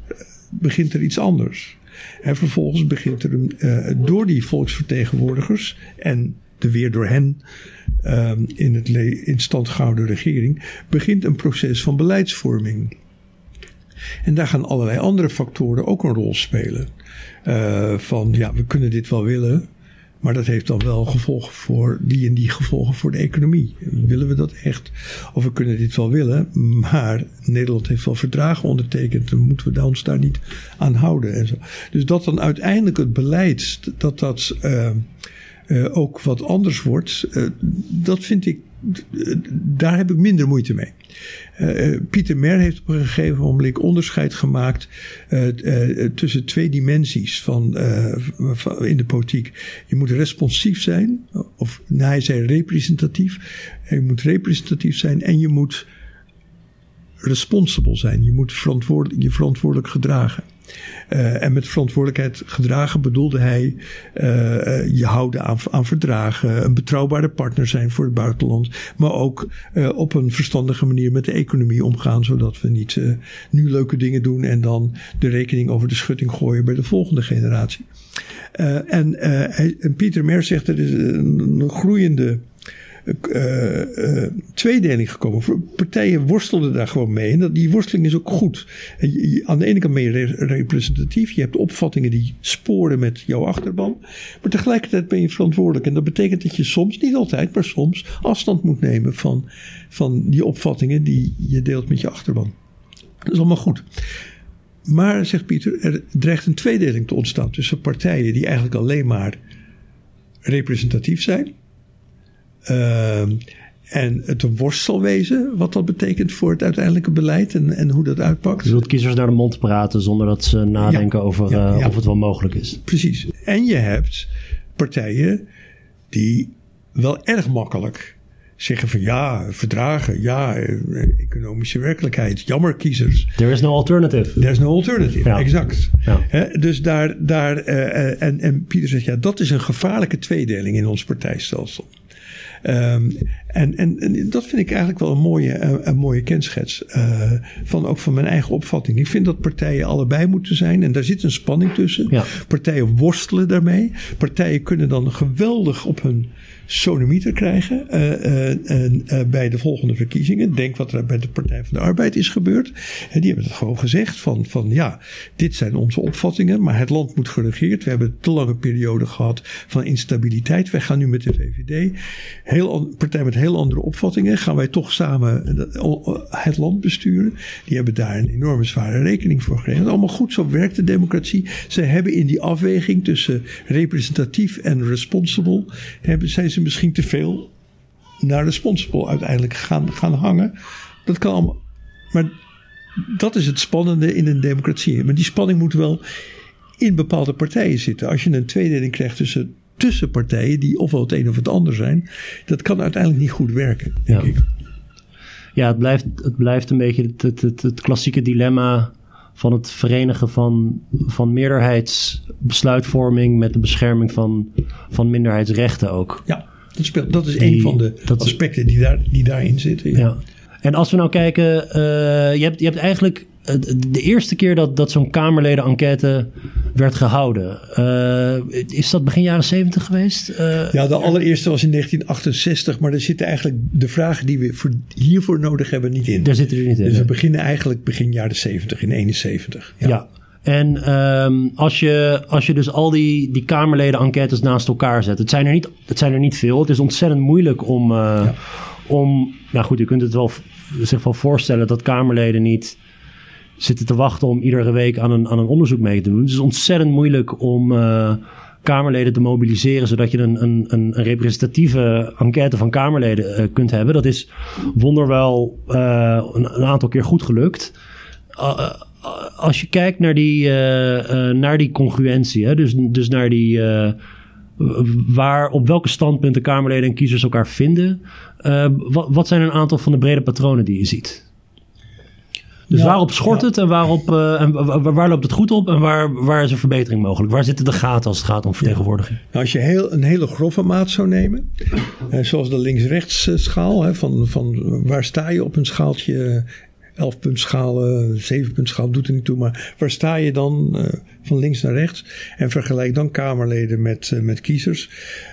begint er iets anders. En vervolgens begint er een, uh, door die volksvertegenwoordigers en de weer door hen uh, in, het in stand gehouden regering, begint een proces van beleidsvorming. En daar gaan allerlei andere factoren ook een rol spelen. Uh, van ja, we kunnen dit wel willen, maar dat heeft dan wel gevolgen voor die en die gevolgen voor de economie. Willen we dat echt? Of we kunnen dit wel willen, maar Nederland heeft wel verdragen ondertekend. Dan moeten we ons daar niet aan houden. En zo. Dus dat dan uiteindelijk het beleid, dat dat. Uh, ook wat anders wordt, dat vind ik, daar heb ik minder moeite mee. Uh, Pieter Mer heeft op een gegeven moment onderscheid gemaakt uh, tussen twee dimensies van, van, in de politiek. Je moet responsief zijn, of nou, hij zei representatief. Je moet representatief zijn en je moet responsible zijn. Je moet verantwoordelijk, je verantwoordelijk gedragen. Uh, en met verantwoordelijkheid gedragen bedoelde hij uh, je houden aan, aan, verdragen, een betrouwbare partner zijn voor het buitenland, maar ook op een verstandige manier met de economie omgaan, zodat we niet nu leuke dingen doen en dan de rekening over de schutting gooien bij de volgende generatie. en, en Pieter Mer zegt er is een groeiende uh, tweedeling gekomen. Partijen worstelden daar gewoon mee. En dat, die worsteling is ook goed. Aan de ene kant ben je representatief. Je hebt opvattingen die sporen met jouw achterban. Maar tegelijkertijd ben je verantwoordelijk. En dat betekent dat je soms, niet altijd, maar soms afstand moet nemen van, van die opvattingen die je deelt met je achterban. Dat is allemaal goed. Maar, zegt Pieter, er dreigt een tweedeling te ontstaan tussen partijen die eigenlijk alleen maar representatief zijn Ehm, en het worstelwezen, wat dat betekent voor het uiteindelijke beleid en, en hoe dat uitpakt. Je wilt kiezers naar de mond praten zonder dat ze nadenken over uh, of het wel mogelijk is. Precies. En je hebt partijen die wel erg makkelijk zeggen van ja, verdragen, ja, eh, economische werkelijkheid, jammer kiezers. There is no alternative. There is no alternative, exact. Ja. dus daar, daar uh, en, en Pieter zegt ja, dat is een gevaarlijke tweedeling in ons partijstelsel. Um, en, en, en, dat vind ik eigenlijk wel een mooie, een, een mooie kenschets. Uh, van ook van mijn eigen opvatting. Ik vind dat partijen allebei moeten zijn. En daar zit een spanning tussen. Ja. Partijen worstelen daarmee. Partijen kunnen dan geweldig op hun sonomieter krijgen uh, uh, bij de volgende verkiezingen. Denk wat er bij de Partij van de Arbeid is gebeurd. Die hebben het gewoon gezegd van, van ja, dit zijn onze opvattingen, maar het land moet geregeerd. We hebben te lange periode gehad van instabiliteit. Wij gaan nu met de VVD, heel, partij met heel andere opvattingen, gaan wij toch samen het land besturen. Die hebben daar een enorme zware rekening voor gekregen. Allemaal goed, zo werkt de democratie. Ze hebben in die afweging tussen representatief en responsible, hebben, zijn misschien te veel naar de sponsor uiteindelijk gaan, gaan hangen. Dat kan allemaal. Maar dat is het spannende in een democratie. Maar die spanning moet wel in bepaalde partijen zitten. Als je een tweedeling krijgt tussen, tussen partijen die ofwel het een of het ander zijn, dat kan uiteindelijk niet goed werken, denk ja. ik. Ja, het blijft, het blijft een beetje het, het, het, klassieke dilemma van het verenigen van, van meerderheidsbesluitvorming met de bescherming van, van minderheidsrechten ook. Ja, dat, speelt, dat is een van de aspecten die, daar, die daarin zitten. Ja. En als we nou kijken, uh, je, hebt, je hebt eigenlijk de eerste keer dat, dat zo'n Kamerleden-enquête werd gehouden. Uh, is dat begin jaren 70 geweest? Uh, ja, de allereerste was in 1968, maar er zitten eigenlijk de vragen die we voor, hiervoor nodig hebben niet in. Daar zitten er niet in. Dus we beginnen eigenlijk begin jaren 70, in 71. Ja. ja. En um, als, je, als je dus al die, die Kamerleden-enquêtes naast elkaar zet, het zijn, er niet, het zijn er niet veel. Het is ontzettend moeilijk om, uh, ja. om nou goed, je kunt het wel, zich wel voorstellen dat Kamerleden niet zitten te wachten om iedere week aan een, aan een onderzoek mee te doen. Het is ontzettend moeilijk om uh, Kamerleden te mobiliseren, zodat je een, een, een representatieve enquête van Kamerleden uh, kunt hebben. Dat is wonderwel uh, een, een, aantal keer goed gelukt. als je kijkt naar die, naar die congruentie, hè, dus, dus naar die. waar, op welke standpunten Kamerleden en kiezers elkaar vinden. wat, wat zijn een aantal van de brede patronen die je ziet? Dus waarop schort het en, waarop, uh, en waar, loopt het goed op en waar, waar is er verbetering mogelijk? Waar zitten de gaten als het gaat om vertegenwoordiging? Nou, als je heel, een hele grove maat zou nemen, uh, zoals de links-rechts schaal, hè, van, van waar sta je op een schaaltje 11 punt schalen, 7 punt schaal, doet er niet toe. Maar waar sta je dan uh, van links naar rechts? En vergelijk dan Kamerleden met, uh, met kiezers.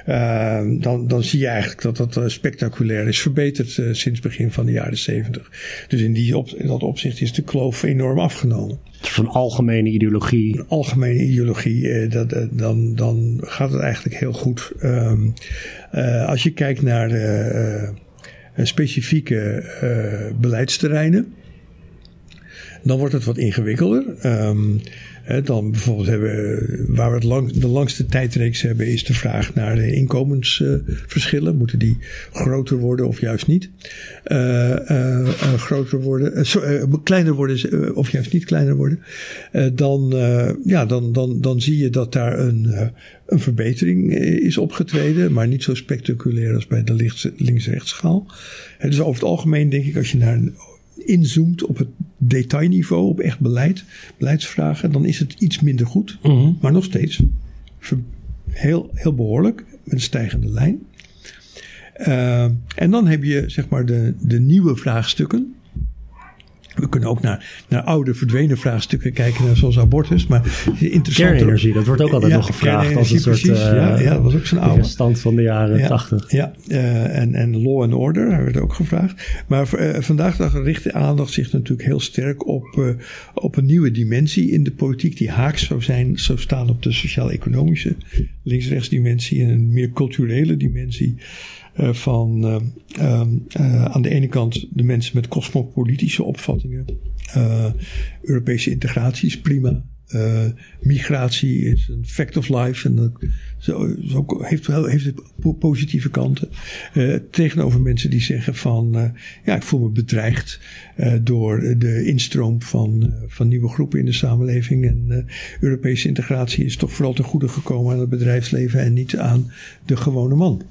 Uh, dan, dan zie je eigenlijk dat dat spectaculair is verbeterd sinds begin van de jaren 70. Dus in, die op, in dat opzicht is de kloof enorm afgenomen. Van algemene ideologie. Een algemene ideologie, dat, dan, dan gaat het eigenlijk heel goed. Um, als je kijkt naar specifieke beleidsterreinen Dan wordt het wat ingewikkelder. Um, dan bijvoorbeeld hebben waar we het lang, de langste tijdreeks hebben, is de vraag naar de inkomensverschillen. Moeten die groter worden of juist niet? Uh, uh, groter worden, kleiner worden of juist niet kleiner worden. dan, ja, dan, dan, dan zie je dat daar een, een verbetering is opgetreden, maar niet zo spectaculair als bij de links-rechts schaal. dus over het algemeen denk ik, als je naar inzoomt op het detailniveau, op echt beleid, beleidsvragen, dan is het iets minder goed. Mhm. Maar nog steeds heel, heel behoorlijk, met een stijgende lijn. Uh, en dan heb je zeg maar de, de nieuwe vraagstukken. We kunnen ook naar, naar oude verdwenen vraagstukken kijken, zoals abortus. Maar interessant. Kernenergie, dat wordt ook altijd nog gevraagd als een soort uh, ja, ja, dat was ook zo'n oude stand van de jaren ja, 80. Ja, uh, en, en law and order, daar werd ook gevraagd. Maar uh, vandaag dag richt de aandacht zich natuurlijk heel sterk op, op een nieuwe dimensie in de politiek, die haaks zou zijn, zou staan op de sociaal-economische links-rechts dimensie en een meer culturele dimensie. Uh, van uh, uh, aan de ene kant de mensen met cosmopolitische opvattingen. Europese integratie is prima. migratie is een fact of life. En dat zo, zo heeft, wel, heeft het positieve kanten. tegenover mensen die zeggen van ja, ik voel me bedreigd door de instroom van, van nieuwe groepen in de samenleving. En Europese integratie is toch vooral ten goede gekomen aan het bedrijfsleven en niet aan de gewone man.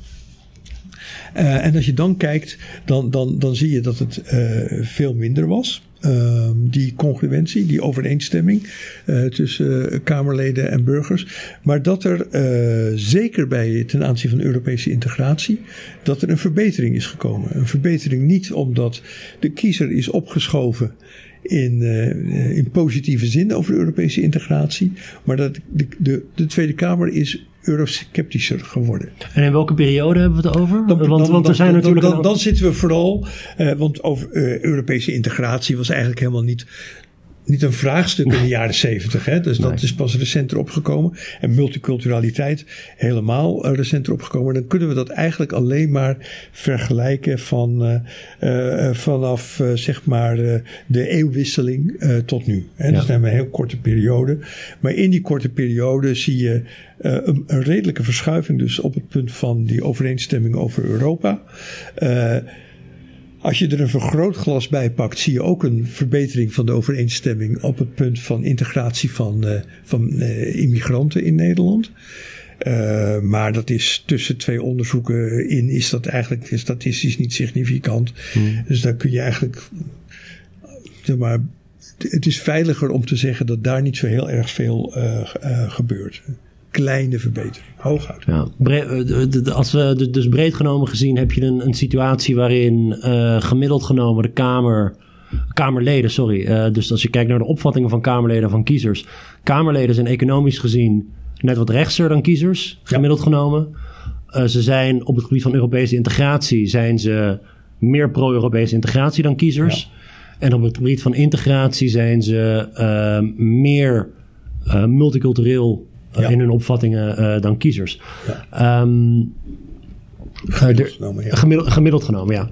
Uh, en als je dan kijkt, dan, dan, dan zie je dat het uh, veel minder was. Uh, die congruentie, die overeenstemming uh, tussen Kamerleden en burgers. Maar dat er zeker bij ten aanzien van Europese integratie, dat er een verbetering is gekomen. Een verbetering niet omdat de kiezer is opgeschoven in, in positieve zin over de Europese integratie, maar dat de, de, de Tweede Kamer is eurosceptischer geworden. En in welke periode hebben we het over? Dan, want, want er zijn natuurlijk. Dan, dan, zitten we vooral. Uh, want over uh, Europese integratie was eigenlijk helemaal niet niet een vraagstuk in de jaren zeventig. Dus dat is pas recenter opgekomen. En multiculturaliteit helemaal uh, recenter opgekomen. Dan kunnen we dat eigenlijk alleen maar vergelijken van, uh, uh, vanaf zeg maar de eeuwwisseling tot nu. Hè? Ja. Dat is een heel korte periode. Maar in die korte periode zie je een, een, redelijke verschuiving dus op het punt van die overeenstemming over Europa. Als je er een vergrootglas bij pakt, zie je ook een verbetering van de overeenstemming op het punt van integratie van, uh, van uh, immigranten in Nederland. Uh, maar dat is tussen twee onderzoeken in, is dat eigenlijk statistisch niet significant. Hmm. Dus dan kun je eigenlijk, zeg maar, het is veiliger om te zeggen dat daar niet zo heel erg veel gebeurt kleine verbetering. Hooguit. Ja, eh, als we dus breed genomen gezien heb je een, een situatie waarin uh, gemiddeld genomen de Kamer. Kamerleden, sorry. Uh, dus als je kijkt naar de opvattingen van Kamerleden van kiezers. Kamerleden zijn economisch gezien net wat rechtser dan kiezers, gemiddeld ja. genomen. Uh, ze zijn op het gebied van Europese integratie zijn ze meer pro-Europese integratie dan kiezers. Ja. En op het gebied van integratie zijn ze meer multicultureel ja. in hun opvattingen uh, dan kiezers. Ja. Um, gemiddeld, genomen, ja. Gemiddeld, gemiddeld genomen, ja.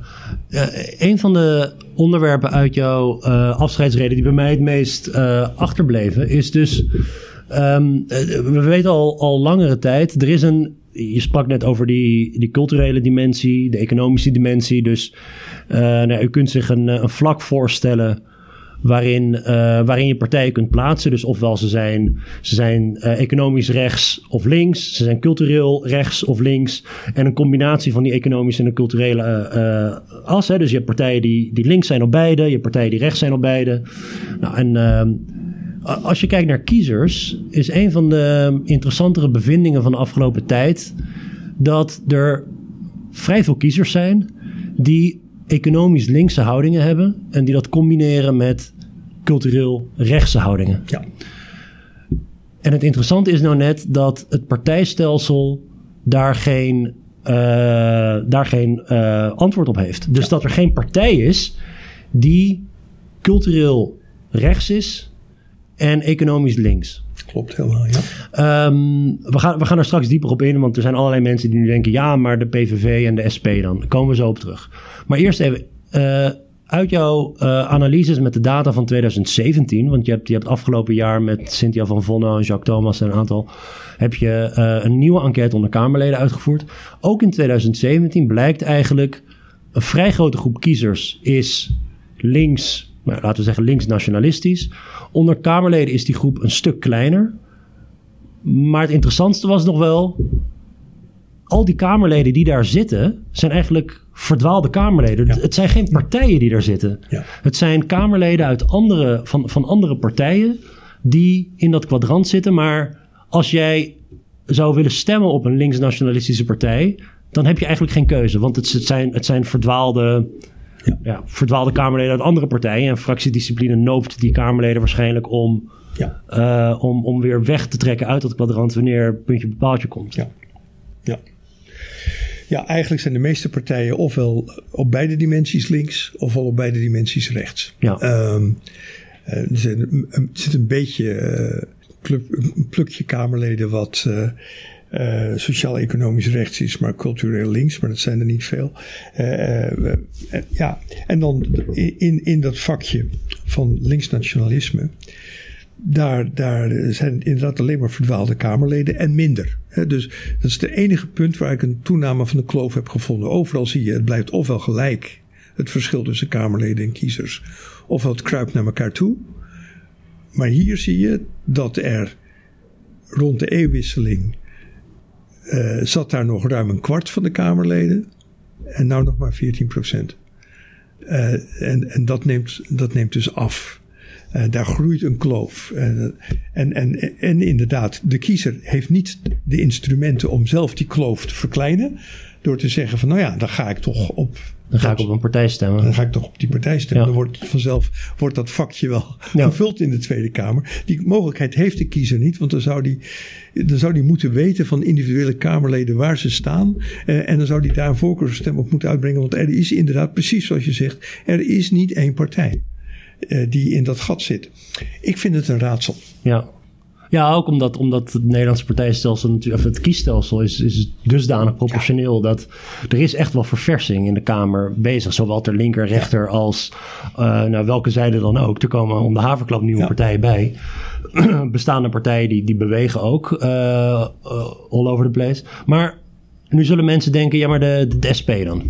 Uh, een van de onderwerpen uit jouw uh, afscheidsreden die bij mij het meest achterbleven is dus. Um, we weten al, al langere tijd, er is een je sprak net over die, die culturele dimensie, de economische dimensie. Dus nou, u kunt zich een, een vlak voorstellen waarin, uh, waarin je partijen kunt plaatsen. Dus ofwel ze zijn, ze zijn uh, economisch rechts of links, ze zijn cultureel rechts of links. En een combinatie van die economische en de culturele uh, as. Hè. Dus je hebt partijen die, die links zijn op beide, je hebt partijen die rechts zijn op beide. Nou, en als je kijkt naar kiezers, is een van de interessantere bevindingen van de afgelopen tijd dat er vrij veel kiezers zijn die economisch linkse houdingen hebben en die dat combineren met cultureel rechtse houdingen. Ja. En het interessante is nou net dat het partijstelsel daar geen, uh, daar geen uh, antwoord op heeft. Dus dat er geen partij is die cultureel rechts is en economisch links. Klopt helemaal, ja. Um, we, gaan, we gaan er straks dieper op in, want er zijn allerlei mensen die nu denken... ja, maar de PVV en de SP dan. Komen we zo op terug. Maar eerst even, uh, uit jouw uh, analyses met de data van 2017, want je hebt, je hebt afgelopen jaar met Cynthia van Vonno en Jacques Thomas en een aantal, heb je uh, een nieuwe enquête onder Kamerleden uitgevoerd. Ook in 2017 blijkt eigenlijk een vrij grote groep kiezers is links, nou, laten we zeggen links nationalistisch. Onder Kamerleden is die groep een stuk kleiner. Maar het interessantste was nog wel, al die Kamerleden die daar zitten, zijn eigenlijk verdwaalde Kamerleden. Het zijn geen partijen die daar zitten. Ja. Het zijn Kamerleden uit andere, van, van andere partijen die in dat kwadrant zitten. Maar als jij zou willen stemmen op een linksnationalistische partij, dan heb je eigenlijk geen keuze. Want het, het zijn, het zijn verdwaalde, ja. ja. verdwaalde Kamerleden uit andere partijen. En fractiediscipline noopt die Kamerleden waarschijnlijk om, Ja. uh, om, om weer weg te trekken uit dat kwadrant wanneer puntje bepaaltje komt. Ja. Ja. Ja, eigenlijk zijn de meeste partijen ofwel op beide dimensies links, ofwel op beide dimensies rechts. Ja. Um, uh, er, zit een beetje uh, club, een plukje Kamerleden wat uh, sociaal-economisch rechts is, maar cultureel links, maar dat zijn er niet veel. ja, en dan in, in dat vakje van linksnationalisme daar, daar zijn inderdaad alleen maar verdwaalde Kamerleden en minder. Dus dat is het enige punt waar ik een toename van de kloof heb gevonden. Overal zie je, het blijft ofwel gelijk, het verschil tussen Kamerleden en kiezers, ofwel het kruipt naar elkaar toe. Maar hier zie je dat er rond de eeuwwisseling uh, zat daar nog ruim een kwart van de Kamerleden en nou nog maar 14 procent. Uh, en en dat, neemt, dat neemt dus af. Uh, daar groeit een kloof. En, en, en inderdaad, de kiezer heeft niet de instrumenten om zelf die kloof te verkleinen. Door te zeggen van nou ja, dan ga ik toch op. Dan ga ik op een partij stemmen. Dan ga ik toch op die partij stemmen. Ja. Dan wordt vanzelf wordt dat vakje wel ja. gevuld in de Tweede Kamer. Die mogelijkheid heeft de kiezer niet, want dan zou die, dan zou die moeten weten van individuele Kamerleden waar ze staan. Uh, en dan zou die daar een voorkeurstem op moeten uitbrengen. Want er is inderdaad, precies zoals je zegt, er is niet één partij. Uh, die in dat gat zit. Ik vind het een raadsel. Ja, ja ook omdat, omdat het Nederlandse partijstelsel, of het kiesstelsel, is, is dusdanig proportioneel ja. dat er is echt wel verversing in de Kamer bezig. Zowel ter linker, rechter ja. als uh, nou, welke zijde dan ook. Er komen om de haverklap nieuwe ja. partijen bij. Bestaande partijen die, die bewegen ook uh, uh, all over the place. Maar nu zullen mensen denken, ja maar de, de, de SP dan?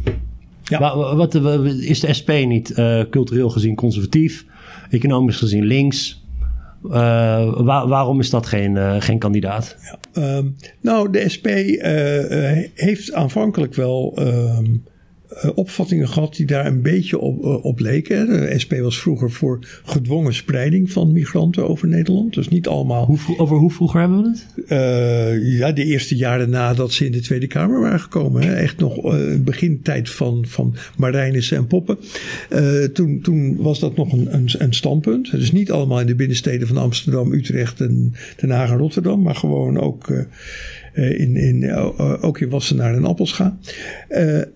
Ja. Wat, wat, is de SP niet cultureel gezien conservatief, economisch gezien links? Waar, waarom is dat geen, uh, geen kandidaat? Ja, um, nou, de SP heeft aanvankelijk wel um, opvattingen gehad die daar een beetje op, op leken. De SP was vroeger voor gedwongen spreiding van migranten over Nederland. Dus niet allemaal. Hoe, over hoe vroeger hebben we het? Uh, ja, de eerste jaren nadat ze in de Tweede Kamer waren gekomen. Hè. Echt nog uh, begintijd van, van Marijnissen en Poppen. Uh, toen, toen was dat nog een, een, een standpunt. Dus niet allemaal in de binnensteden van Amsterdam, Utrecht en Den Haag en Rotterdam. Maar gewoon ook in, in, uh, ook in Wassenaar en Appelscha.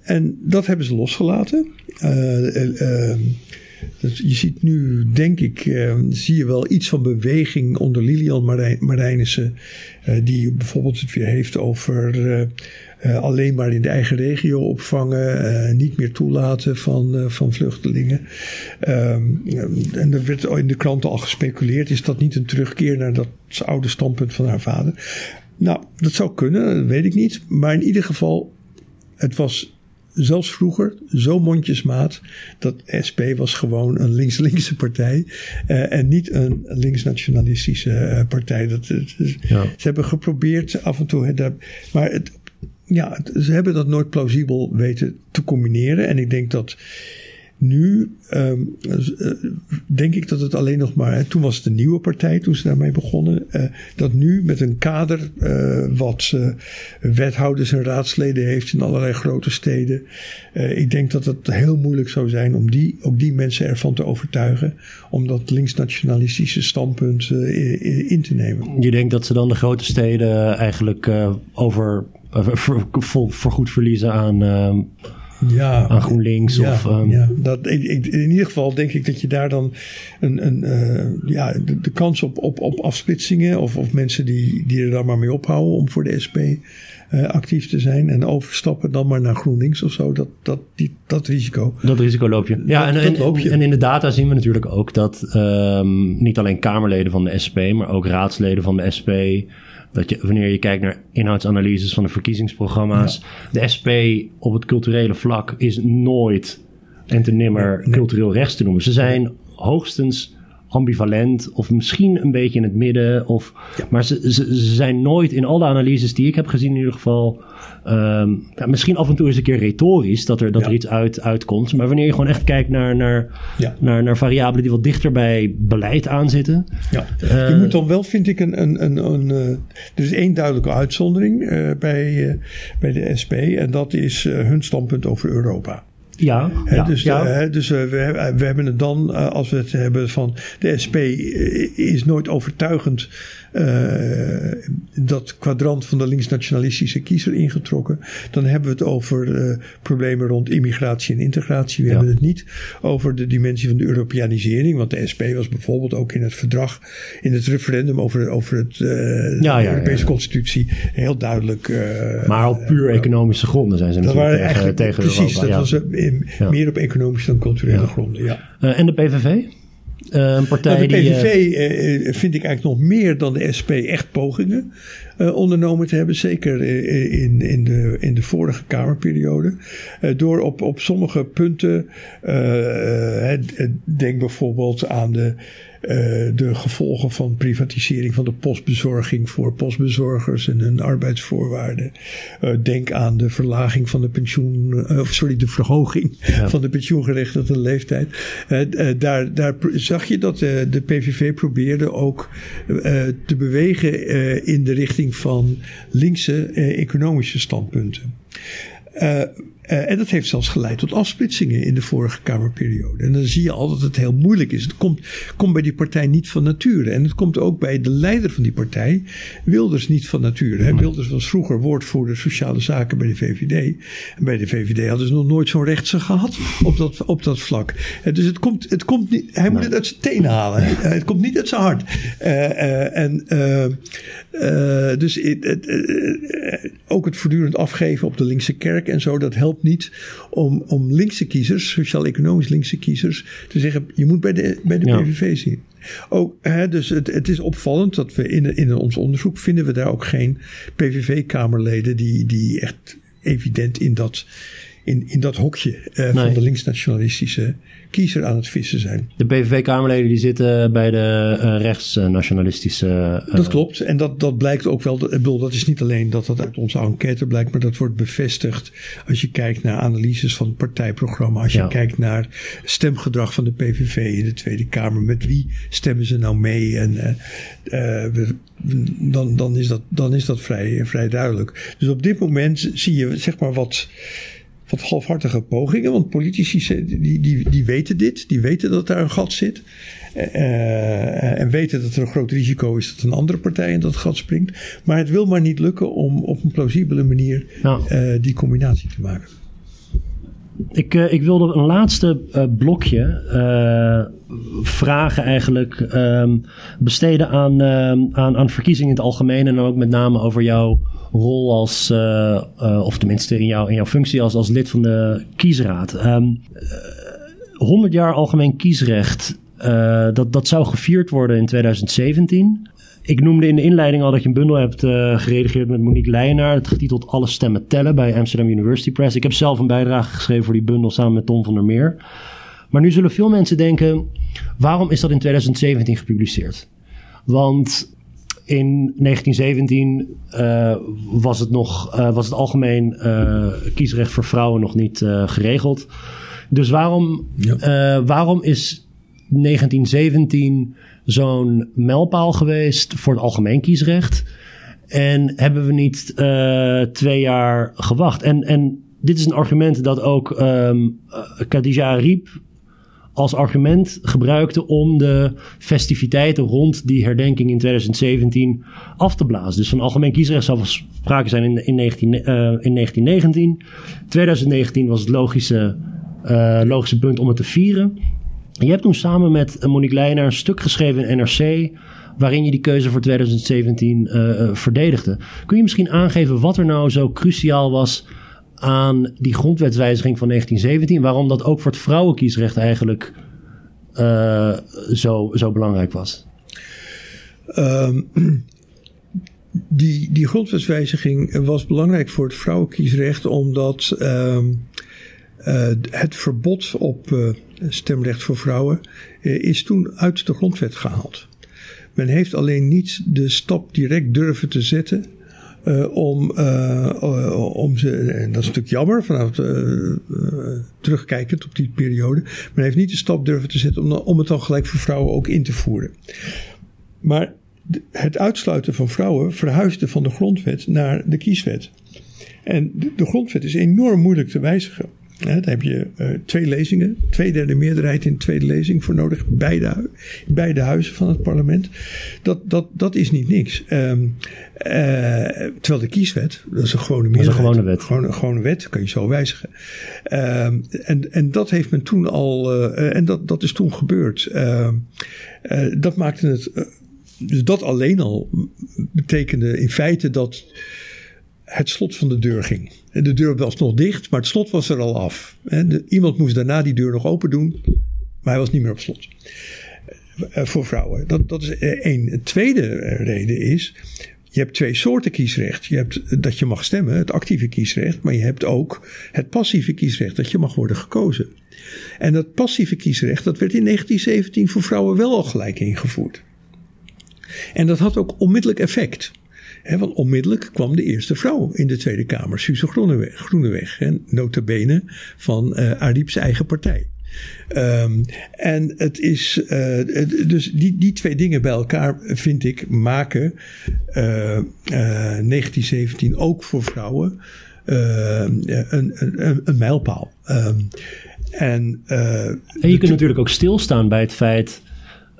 En dat hebben ze losgelaten. dus je ziet nu, denk ik, zie je wel iets van beweging onder Lilian Marijn, Marijnissen. die bijvoorbeeld het weer heeft over alleen maar in de eigen regio opvangen. niet meer toelaten van, van vluchtelingen. en er werd in de kranten al gespeculeerd. Is dat niet een terugkeer naar dat oude standpunt van haar vader? Nou, dat zou kunnen, dat weet ik niet. Maar in ieder geval, het was zelfs vroeger zo mondjesmaat dat SP was gewoon een links-linkse partij uh, en niet een links-nationalistische uh, partij. Dat, dat, ja. Ze hebben geprobeerd af en toe, maar het, ja, ze hebben dat nooit plausibel weten te combineren. En ik denk dat nu um, uh, denk ik dat het alleen nog maar. Hè, toen was het een nieuwe partij toen ze daarmee begonnen. Uh, dat nu met een kader uh, wat wethouders en raadsleden heeft in allerlei grote steden. ik denk dat het heel moeilijk zou zijn om die, ook die mensen ervan te overtuigen. om dat linksnationalistische standpunt in te nemen. Je denkt dat ze dan de grote steden eigenlijk over. Voor, voor, goed verliezen aan ja, aan GroenLinks. Ja, of, um... ja. Dat, in, in, ieder geval denk ik dat je daar dan een, een, uh, ja, de, de, kans op, op, op afsplitsingen of, of mensen die, die er dan maar mee ophouden om voor de SP uh, actief te zijn en overstappen dan maar naar GroenLinks of zo, dat, dat, die, dat risico. Dat risico loop je. Ja, dat, en, dat loop je. en in de data zien we natuurlijk ook dat um, niet alleen Kamerleden van de SP, maar ook raadsleden van de SP dat je, wanneer je kijkt naar inhoudsanalyses van de verkiezingsprogramma's, ja. de SP op het culturele vlak is nooit en te nimmer nee, nee. cultureel rechts te noemen. Ze zijn hoogstens ambivalent of misschien een beetje in het midden. Of, ja. Maar ze, ze, ze, zijn nooit in al de analyses die ik heb gezien in ieder geval... Um, ja, misschien af en toe eens een keer retorisch dat er, dat Ja. er iets uit, uitkomt. Maar wanneer je gewoon echt kijkt naar, naar, naar, naar variabelen die wat dichter bij beleid aanzitten... Ja. Eh, je moet dan wel, vind ik, een. een, een, een eh, er is één duidelijke uitzondering eh, bij, bij de SP. En dat is hun standpunt over Europa. Ja, ja, dus ja. eh, dus eh, we, hebben- we hebben het dan, eh, als we het hebben van de SP eh, is nooit overtuigend eh, dat kwadrant van de linksnationalistische kiezer ingetrokken. Dan hebben we het over eh, problemen rond immigratie en integratie. We Ja. hebben het niet over de dimensie van de Europeanisering. Want de SP was bijvoorbeeld ook in het verdrag, in het referendum over, over het, eh, de ja. Europese constitutie heel duidelijk. eh, maar op puur economische gronden zijn ze dat natuurlijk waren tegen, tegen precies, Europa. dat was eh, meer op economische dan culturele gronden. Ja. Eh, en de PVV? Eh, een partij Nou, de. PVV eh, eh, vind ik eigenlijk nog meer dan de SP echt pogingen ondernomen te hebben. Zeker in, in, de, in de vorige Kamerperiode. Door op, op sommige punten, denk bijvoorbeeld aan de, de gevolgen van privatisering van de postbezorging voor postbezorgers en hun arbeidsvoorwaarden. Eh, denk aan de verlaging van de pensioen, eh, of sorry, de verhoging Ja. van de pensioengerechtigde leeftijd. Eh, eh, daar, daar zag je dat eh, de PVV probeerde ook eh, te bewegen eh, in de richting van linkse eh, economische standpunten. Eh, eh, en dat heeft zelfs geleid tot afsplitsingen in de vorige Kamerperiode. En dan zie je al dat het heel moeilijk is. Het komt, komt bij die partij niet van nature. En het komt ook bij de leider van die partij, Wilders, niet van nature. Hè. Wilders was vroeger woordvoerder sociale zaken bij de VVD. En bij de VVD hadden ze nog nooit zo'n rechtse gehad op dat, op dat vlak. Eh, dus het komt, het komt niet, hij moet het uit zijn tenen halen. Eh, het komt niet uit zijn hart. En dus ook het voortdurend afgeven op de linkse kerk en zo, dat helpt niet om, om linkse kiezers, sociaal-economisch linkse kiezers, te zeggen: je moet bij de, bij de Ja. PVV zien. Ook, hè, dus het, het is opvallend dat we in, in ons onderzoek vinden we daar ook geen PVV-kamerleden die, die echt evident in dat, in, in dat hokje eh, van de linksnationalistische kiezer aan het vissen zijn. de PVV-kamerleden die zitten bij de eh, rechtsnationalistische... eh, Dat klopt. En dat, dat blijkt ook wel. Ik bedoel, dat is niet alleen dat dat uit onze enquête blijkt, maar dat wordt bevestigd als je kijkt naar analyses van het partijprogramma. Als je Ja. kijkt naar stemgedrag van de PVV in de Tweede Kamer. Met wie stemmen ze nou mee? En we- dan, dan, is dat, dan is dat vrij, vrij duidelijk. Dus op dit moment zie je zeg maar wat wat halfhartige pogingen. Want politici die, die, die weten dit. Die weten dat daar een gat zit. Eh, en weten dat er een groot risico is dat een andere partij in dat gat springt. Maar het wil maar niet lukken om op een plausibele manier eh, die combinatie te maken. Ik, eh, ik wilde een laatste eh, blokje eh, vragen eigenlijk ehm, besteden aan, ehm, aan, aan verkiezingen in het algemeen. En dan ook met name over jouw rol als, eh, eh, of tenminste in, jouw in jouw functie als, als lid van de kiesraad. Ehm, eh, 100 jaar algemeen kiesrecht, dat, dat zou gevierd worden in 2017. Ik noemde in de inleiding al dat je een bundel hebt eh, geredigeerd met Monique Leijenaar. Het getiteld Alle stemmen tellen bij Amsterdam University Press. Ik heb zelf een bijdrage geschreven voor die bundel samen met Tom van der Meer. Maar nu zullen veel mensen denken, waarom is dat in 2017 gepubliceerd? Want in 1917 eh, was, het nog, eh, was het algemeen eh, kiesrecht voor vrouwen nog niet geregeld. Dus waarom, Ja. waarom is 1917 zo'n mijlpaal geweest voor het algemeen kiesrecht? En hebben we niet twee jaar gewacht? En, en dit is een argument dat ook eh, Khadija Ariep als argument gebruikte om de festiviteiten rond die herdenking in 2017 af te blazen. Dus van algemeen kiesrecht zal sprake zijn in, in, 19, uh, in 1919. 2019 was het logische, uh, logische punt om het te vieren. Je hebt toen samen met Monique Leijner een stuk geschreven in NRC waarin je die keuze voor 2017 uh, verdedigde. Kun je misschien aangeven wat er nou zo cruciaal was aan die grondwetswijziging van 1917, waarom dat ook voor het vrouwenkiesrecht eigenlijk uh, zo, zo belangrijk was? Um, die, die grondwetswijziging was belangrijk voor het vrouwenkiesrecht omdat um, uh, het verbod op uh, stemrecht voor vrouwen is toen uit de grondwet gehaald. Men heeft alleen niet de stap direct durven te zetten om, uh, om ze, en dat is natuurlijk jammer vanuit terugkijkend op die periode, men heeft niet de stap durven te zetten om, om het dan gelijk voor vrouwen ook in te voeren. Maar het uitsluiten van vrouwen verhuisde van de grondwet naar de kieswet. En de grondwet is enorm moeilijk te wijzigen. Ja, daar heb je uh, twee lezingen, twee derde meerderheid in de tweede lezing voor nodig, beide, beide huizen van het parlement. Dat, dat, dat is niet niks. Um, uh, terwijl de kieswet, dat is een gewone meerderheid. Dat is een gewone wet. Gewoon een gewone wet, kan je zo wijzigen. Um, en, en dat heeft men toen al, uh, en dat, dat is toen gebeurd. dat maakte het, dus dat alleen al betekende in feite dat het slot van de deur ging. De deur was nog dicht, maar het slot was er al af. Iemand moest daarna die deur nog open doen, maar hij was niet meer op slot. Eh, voor vrouwen. Dat, dat is één. Een tweede reden is. Je hebt twee soorten kiesrecht. Je hebt dat je mag stemmen, het actieve kiesrecht. Maar je hebt ook het passieve kiesrecht, dat je mag worden gekozen. En dat passieve kiesrecht, dat werd in 1917 voor vrouwen wel al gelijk ingevoerd. En dat had ook onmiddellijk effect. He, want onmiddellijk kwam de eerste vrouw in de Tweede Kamer, Suze Groeneweg, Groeneweg en notabene van uh, Ariep's eigen partij. Um, en het is, uh, dus die, die twee dingen bij elkaar, vind ik, maken uh, 1917 ook voor vrouwen een, een, een, mijlpaal. Um, en, en je kunt natuurlijk ook stilstaan bij het feit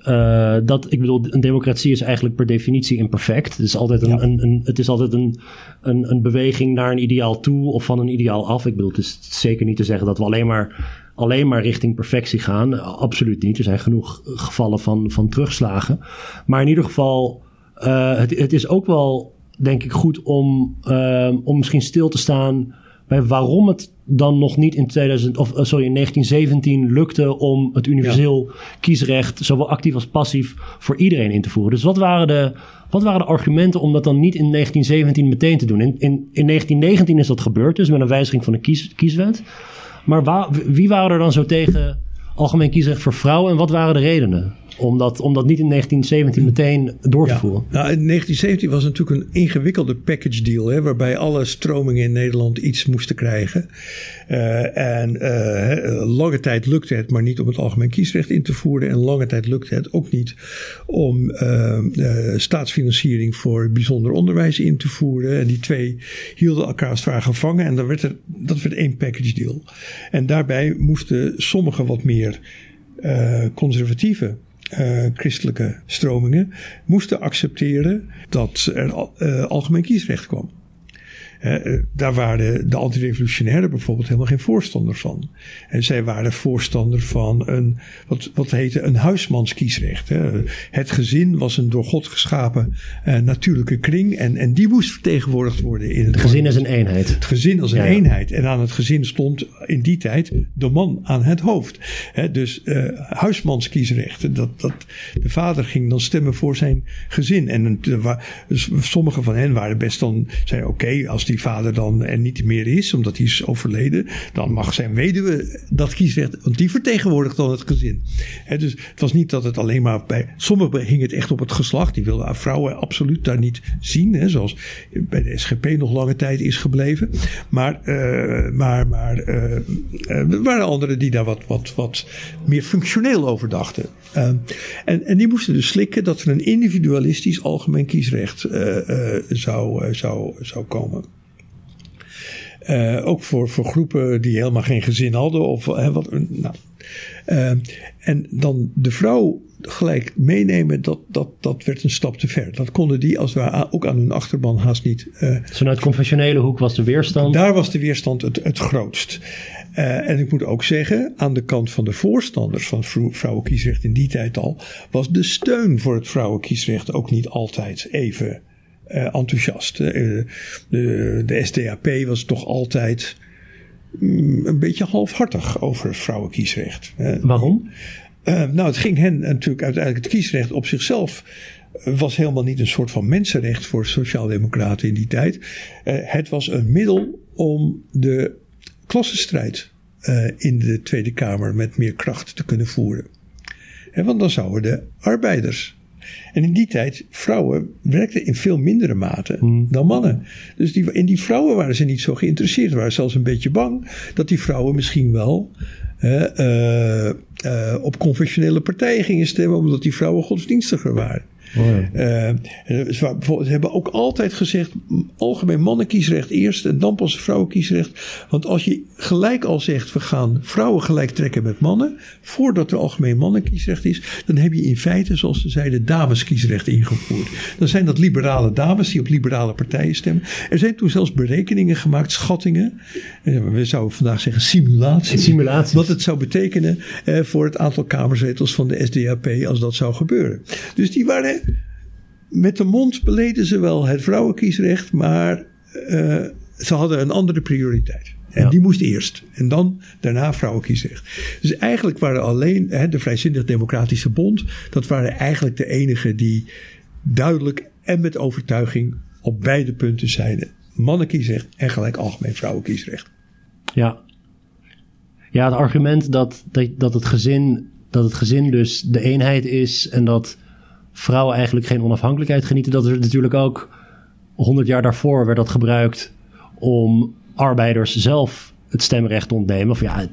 uh, dat, ik bedoel, een democratie is eigenlijk per definitie imperfect. Het is altijd een, een, een, het is altijd een, een, een beweging naar een ideaal toe of van een ideaal af. Ik bedoel, het is zeker niet te zeggen dat we alleen maar, alleen maar richting perfectie gaan. Absoluut niet. Er zijn genoeg gevallen van, van terugslagen. Maar in ieder geval, uh, het, het is ook wel, denk ik, goed om, uh, om misschien stil te staan bij waarom het dan nog niet in, 2000, of, eh, sorry, in 1917 lukte om het universeel kiesrecht, zowel actief als passief, voor iedereen in te voeren. Dus wat waren de, wat waren de argumenten om dat dan niet in 1917 meteen te doen? In, in, in 1919 is dat gebeurd, dus met een wijziging van de kies, kieswet. Maar waar, wie waren er dan zo tegen algemeen kiesrecht voor vrouwen en wat waren de redenen? Om dat, om dat niet in 1917 meteen door te voeren. Nou, in 1917 was natuurlijk een ingewikkelde package deal, hè, waarbij alle stromingen in Nederland iets moesten krijgen. Uh, en uh, lange tijd lukte het maar niet om het algemeen kiesrecht in te voeren. En lange tijd lukte het ook niet om uh, staatsfinanciering voor bijzonder onderwijs in te voeren. En die twee hielden elkaar ware gevangen. En dan werd er, dat werd één package deal. En daarbij moesten sommigen wat meer conservatieve uh, christelijke stromingen moesten accepteren dat er uh, algemeen kiesrecht kwam. Uh, daar waren de antirevolutionairen bijvoorbeeld helemaal geen voorstander van. En zij waren voorstander van een, wat, wat heette een huismanskiesrecht. Hè. Het gezin was een door God geschapen uh, natuurlijke kring. En, en die moest vertegenwoordigd worden in het, het gezin als een eenheid. Het gezin als een ja, ja. eenheid. En aan het gezin stond in die tijd de man aan het hoofd. Hè, dus uh, huismanskiesrecht. Dat, dat, de vader ging dan stemmen voor zijn gezin. En sommige van hen waren best dan, zeiden oké, okay, als die die vader dan er niet meer is, omdat hij is overleden, dan mag zijn weduwe dat kiesrecht, want die vertegenwoordigt dan het gezin. Dus het was niet dat het alleen maar bij, sommigen hing het echt op het geslacht, die wilden vrouwen absoluut daar niet zien, zoals bij de SGP nog lange tijd is gebleven. Maar, uh, maar, maar uh, er waren anderen die daar wat, wat, wat meer functioneel over dachten. Uh, en, en die moesten dus slikken dat er een individualistisch algemeen kiesrecht zou, zou, zou komen. Ook voor, voor groepen die helemaal geen gezin hadden. Of, wat, nou. en dan de vrouw gelijk meenemen, dat, dat, dat werd een stap te ver. Dat konden die als we ook aan hun achterban haast niet. Uh, Vanuit conventionele hoek was de weerstand? Daar was de weerstand het, het grootst. Uh, en ik moet ook zeggen, aan de kant van de voorstanders van vrouwenkiesrecht in die tijd al, was de steun voor het vrouwenkiesrecht ook niet altijd even enthousiast. de, de SDAP was toch altijd mm, een beetje halfhartig over vrouwenkiesrecht. Waarom? Uh, nou, het ging hen natuurlijk uiteindelijk het kiesrecht op zichzelf eh, was helemaal niet een soort van mensenrecht voor sociaaldemocraten in die tijd. Uh, het was een middel om de klassenstrijd uh, in de Tweede Kamer met meer kracht te kunnen voeren. En want dan zouden de arbeiders. En in die tijd, vrouwen werkten in veel mindere mate hmm. dan mannen. Dus die, in die vrouwen waren ze niet zo geïnteresseerd. Waren zelfs een beetje bang dat die vrouwen misschien wel uh, uh, op conventionele partijen gingen stemmen, omdat die vrouwen godsdienstiger waren. Uh, ze hebben ook altijd gezegd: algemeen mannenkiesrecht eerst en dan pas vrouwenkiesrecht. Want als je gelijk al zegt: we gaan vrouwen gelijk trekken met mannen, voordat er algemeen mannenkiesrecht is, dan heb je in feite, zoals ze zeiden, dameskiesrecht ingevoerd. Dan zijn dat liberale dames die op liberale partijen stemmen. Er zijn toen zelfs berekeningen gemaakt, schattingen. We zouden vandaag zeggen simulaties. simulaties. Wat het zou betekenen eh, voor het aantal kamerzetels van de SDAP als dat zou gebeuren. Dus die waren met de mond beleden ze wel het vrouwenkiesrecht, maar uh, ze hadden een andere prioriteit. En die moest eerst. En dan daarna vrouwenkiesrecht. Dus eigenlijk waren alleen hè, de Vrijzinnig Democratische Bond. Dat waren eigenlijk de enigen die duidelijk en met overtuiging op beide punten zeiden. Mannenkiesrecht en gelijk algemeen vrouwenkiesrecht. Ja. Ja, het argument dat, dat, dat, het gezin, dat het gezin dus de eenheid is en dat vrouwen eigenlijk geen onafhankelijkheid genieten. Dat is natuurlijk ook 100 jaar daarvoor werd dat gebruikt om arbeiders zelf het stemrecht te ontnemen. Of ja,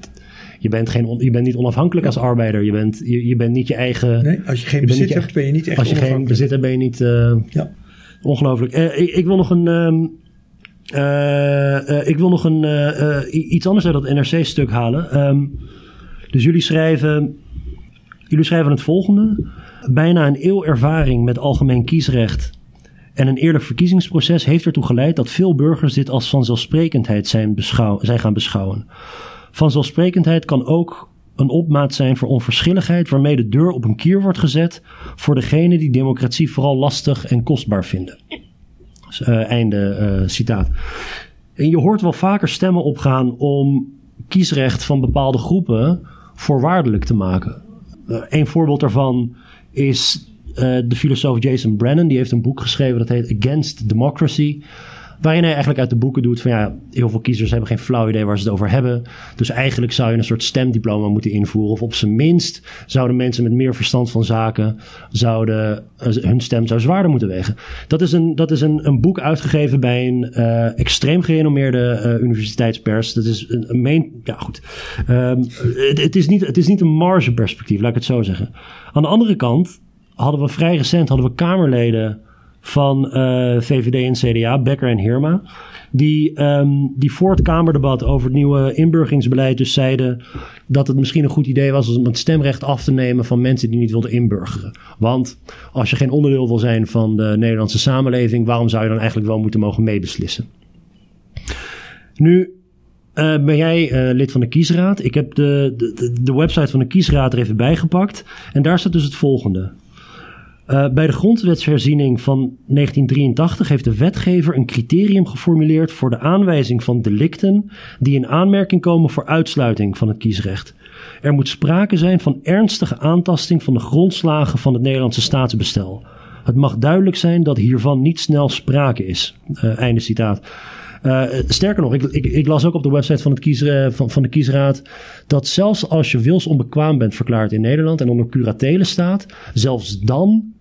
je, bent geen je bent niet onafhankelijk als arbeider. Je bent, je, je bent niet je eigen. Nee, als je geen bezit hebt, ben je niet echt Als je geen bezit hebt, ben je niet. Uh, ja. Ongelooflijk. Uh, ik, ik, wil nog een. Uh, ik wil nog een, iets anders uit dat NRC-stuk halen. Um, dus jullie schrijven, jullie schrijven het volgende. Bijna een eeuw ervaring met algemeen kiesrecht en een eerlijk verkiezingsproces heeft ertoe geleid dat veel burgers dit als vanzelfsprekendheid zijn, zijn gaan beschouwen. Vanzelfsprekendheid kan ook een opmaat zijn voor onverschilligheid waarmee de deur op een kier wordt gezet voor degenen die democratie vooral lastig en kostbaar vinden. Dus, uh, einde uh, citaat. En je hoort wel vaker stemmen opgaan om kiesrecht van bepaalde groepen voorwaardelijk te maken. Uh, een voorbeeld daarvan is uh, de filosoof Jason Brennan. Die heeft een boek geschreven dat heet Against Democracy. Waarin hij eigenlijk uit de boeken doet van ja, heel veel kiezers hebben geen flauw idee waar ze het over hebben. Dus eigenlijk zou je een soort stemdiploma moeten invoeren. Of op zijn minst zouden mensen met meer verstand van zaken, zouden, uh, hun stem zou zwaarder moeten wegen. Dat is een, dat is een, een boek uitgegeven bij een uh, extreem gerenommeerde uh, universiteitspers. Dat is een, een main, ja goed. Het, het, is niet, het is niet een margeperspectief, laat ik het zo zeggen. Aan de andere kant hadden we vrij recent hadden we Kamerleden van uh, VVD en CDA, Becker en Hirma. Die, um, die voor het Kamerdebat over het nieuwe inburgeringsbeleid dus zeiden dat het misschien een goed idee was om het stemrecht af te nemen van mensen die niet wilden inburgeren. Want als je geen onderdeel wil zijn van de Nederlandse samenleving, waarom zou je dan eigenlijk wel moeten mogen meebeslissen? Nu, uh, ben jij uh, lid van de kiesraad? Ik heb de, de, de website van de kiesraad er even bijgepakt. En daar staat dus het volgende. Uh, bij de grondwetsherziening van 1983 heeft de wetgever een criterium geformuleerd voor de aanwijzing van delicten die in aanmerking komen voor uitsluiting van het kiesrecht. Er moet sprake zijn van ernstige aantasting van de grondslagen van het Nederlandse staatsbestel. Het mag duidelijk zijn dat hiervan niet snel sprake is. Uh, einde citaat. Uh, sterker nog, ik, ik, ik, las ook op de website van, het kies, van, van, de kiesraad dat zelfs als je wilsonbekwaam bent verklaard in Nederland en onder curatele staat, zelfs dan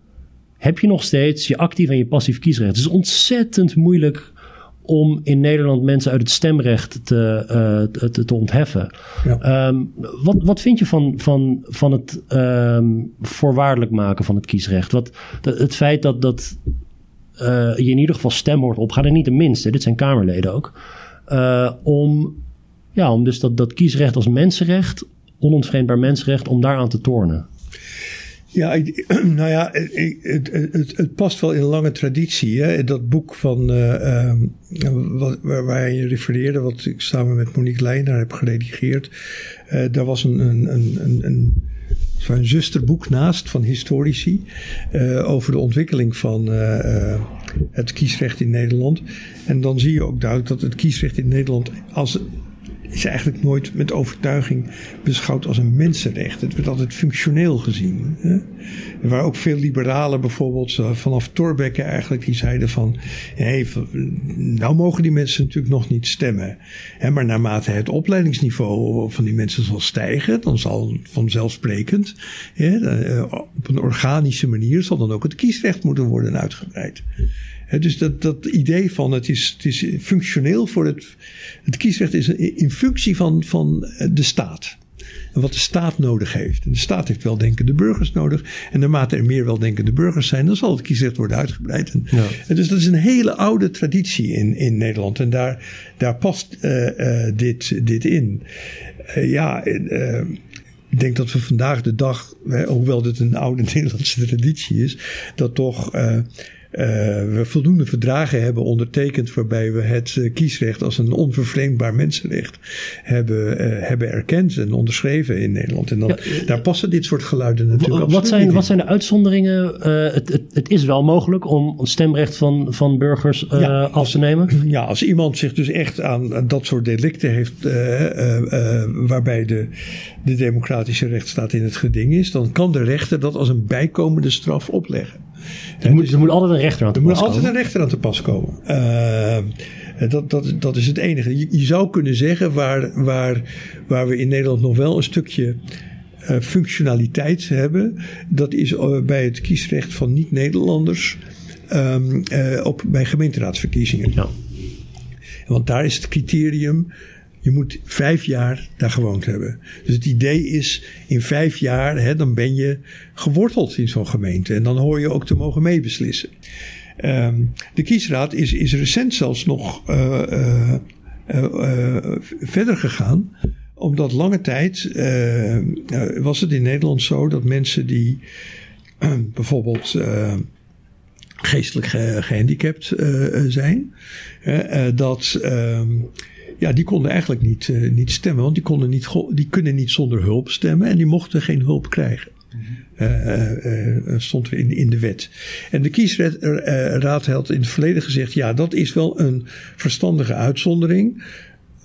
heb je nog steeds je actief en je passief kiesrecht. Het is ontzettend moeilijk om in Nederland mensen uit het stemrecht te, uh, te, te, ontheffen. Ja. Um, wat, wat vind je van, van, van het um, voorwaardelijk maken van het kiesrecht? Wat, het feit dat, dat uh, je in ieder geval stemwoord opgaat, en niet de minste, dit zijn Kamerleden ook. om, ja, om dus dat, dat kiesrecht als mensenrecht, onontwreembaar mensenrecht, om daaraan te tornen? Ja, nou ja, het, het, het, past wel in een lange traditie. Hè? Dat boek van, uh, wat, waar, waar, je refereerde, wat ik samen met Monique Leijner heb geredigeerd. Uh, daar was een, een, een, een, een, een zusterboek naast van historici uh, over de ontwikkeling van het kiesrecht in Nederland. En dan zie je ook duidelijk dat het kiesrecht in Nederland als is eigenlijk nooit met overtuiging beschouwd als een mensenrecht. Het werd altijd functioneel gezien. Hè? Er waren ook veel liberalen bijvoorbeeld eh, vanaf Thorbecke eigenlijk die zeiden van... Hey, nou mogen die mensen natuurlijk nog niet stemmen. Hè, maar naarmate het opleidingsniveau van die mensen zal stijgen... dan zal vanzelfsprekend hè, eh, op een organische manier... zal dan ook het kiesrecht moeten worden uitgebreid dus dat, dat idee van het is, het is functioneel voor het. Het kiesrecht is in functie van, van de staat. En wat de staat nodig heeft. En de staat heeft weldenkende burgers nodig. En naarmate er meer weldenkende burgers zijn, dan zal het kiesrecht worden uitgebreid. En, ja. dus dat is een hele oude traditie in, in Nederland. En daar, daar past uh, uh, dit, dit in. Uh, ja, ik denk dat we vandaag de dag, hoewel dit een oude Nederlandse traditie is, dat toch uh, we voldoende verdragen hebben ondertekend waarbij we het uh, kiesrecht als een onvervreemdbaar mensenrecht hebben, uh, hebben erkend en onderschreven in Nederland. En dan, daar passen dit soort geluiden natuurlijk wat zijn, Wat zijn de uitzonderingen? Het, het, het, is wel mogelijk om het stemrecht van, van burgers ja, af als, te nemen? Ja, als iemand zich dus echt aan, dat soort delicten heeft waarbij de, de democratische rechtsstaat in het geding is, dan kan de rechter dat als een bijkomende straf opleggen. Er moet, er moet altijd een rechter aan te pas komen. Er moet altijd een rechter aan te pas komen. Uh, dat, dat, dat is het enige. Je, je, zou kunnen zeggen waar, waar, waar we in Nederland nog wel een stukje uh, functionaliteit hebben. Dat is uh, bij het kiesrecht van niet-Nederlanders um, op, bij gemeenteraadsverkiezingen. Ja. Want daar is het criterium je moet vijf jaar daar gewoond hebben. Dus het idee is, in vijf jaar, hè, dan ben je geworteld in zo'n gemeente. En dan hoor je ook te mogen meebeslissen. Um, de kiesraad is, is recent zelfs nog uh, uh, uh, verder gegaan. Omdat lange tijd was het in Nederland zo dat mensen die bijvoorbeeld geestelijk gehandicapt zijn, dat ehm, ja, die konden eigenlijk niet, uh, niet stemmen, want die, konden niet, die kunnen niet zonder hulp stemmen en die mochten geen hulp krijgen. Uh, uh, stond er in, in de wet. En de kiesraad had in het verleden gezegd: ja, dat is wel een verstandige uitzondering,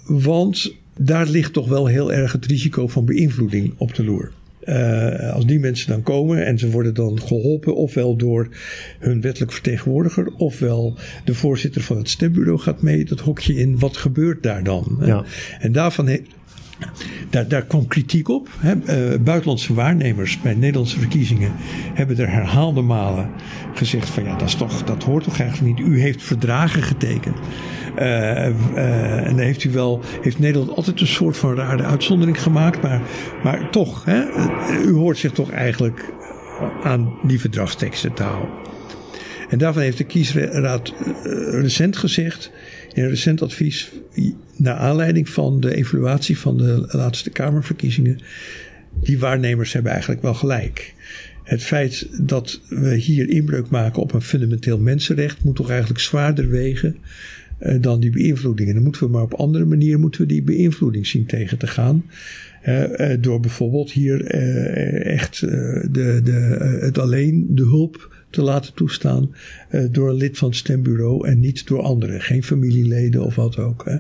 want daar ligt toch wel heel erg het risico van beïnvloeding op de loer. Uh, als die mensen dan komen en ze worden dan geholpen, ofwel door hun wettelijk vertegenwoordiger, ofwel de voorzitter van het stembureau gaat mee dat hokje in. Wat gebeurt daar dan? Ja. En daarvan heeft. Daar, daar kwam kritiek op. Hè. Uh, buitenlandse waarnemers bij Nederlandse verkiezingen hebben er herhaalde malen gezegd: van ja, dat, is toch, dat hoort toch eigenlijk niet. U heeft verdragen getekend. Uh, uh, en heeft u wel, heeft Nederland altijd een soort van rare uitzondering gemaakt. Maar, maar toch, hè, u hoort zich toch eigenlijk aan die verdragsteksten te houden. En daarvan heeft de kiesraad recent gezegd, in een recent advies, naar aanleiding van de evaluatie van de laatste Kamerverkiezingen, die waarnemers hebben eigenlijk wel gelijk. Het feit dat we hier inbreuk maken op een fundamenteel mensenrecht moet toch eigenlijk zwaarder wegen uh, dan die beïnvloedingen. Dan moeten we maar op andere manier moeten we die beïnvloeding zien tegen te gaan. Uh, uh, door bijvoorbeeld hier echt de, de, het alleen de hulp te laten toestaan door een lid van het stembureau en niet door anderen. Geen familieleden of wat ook. Hè.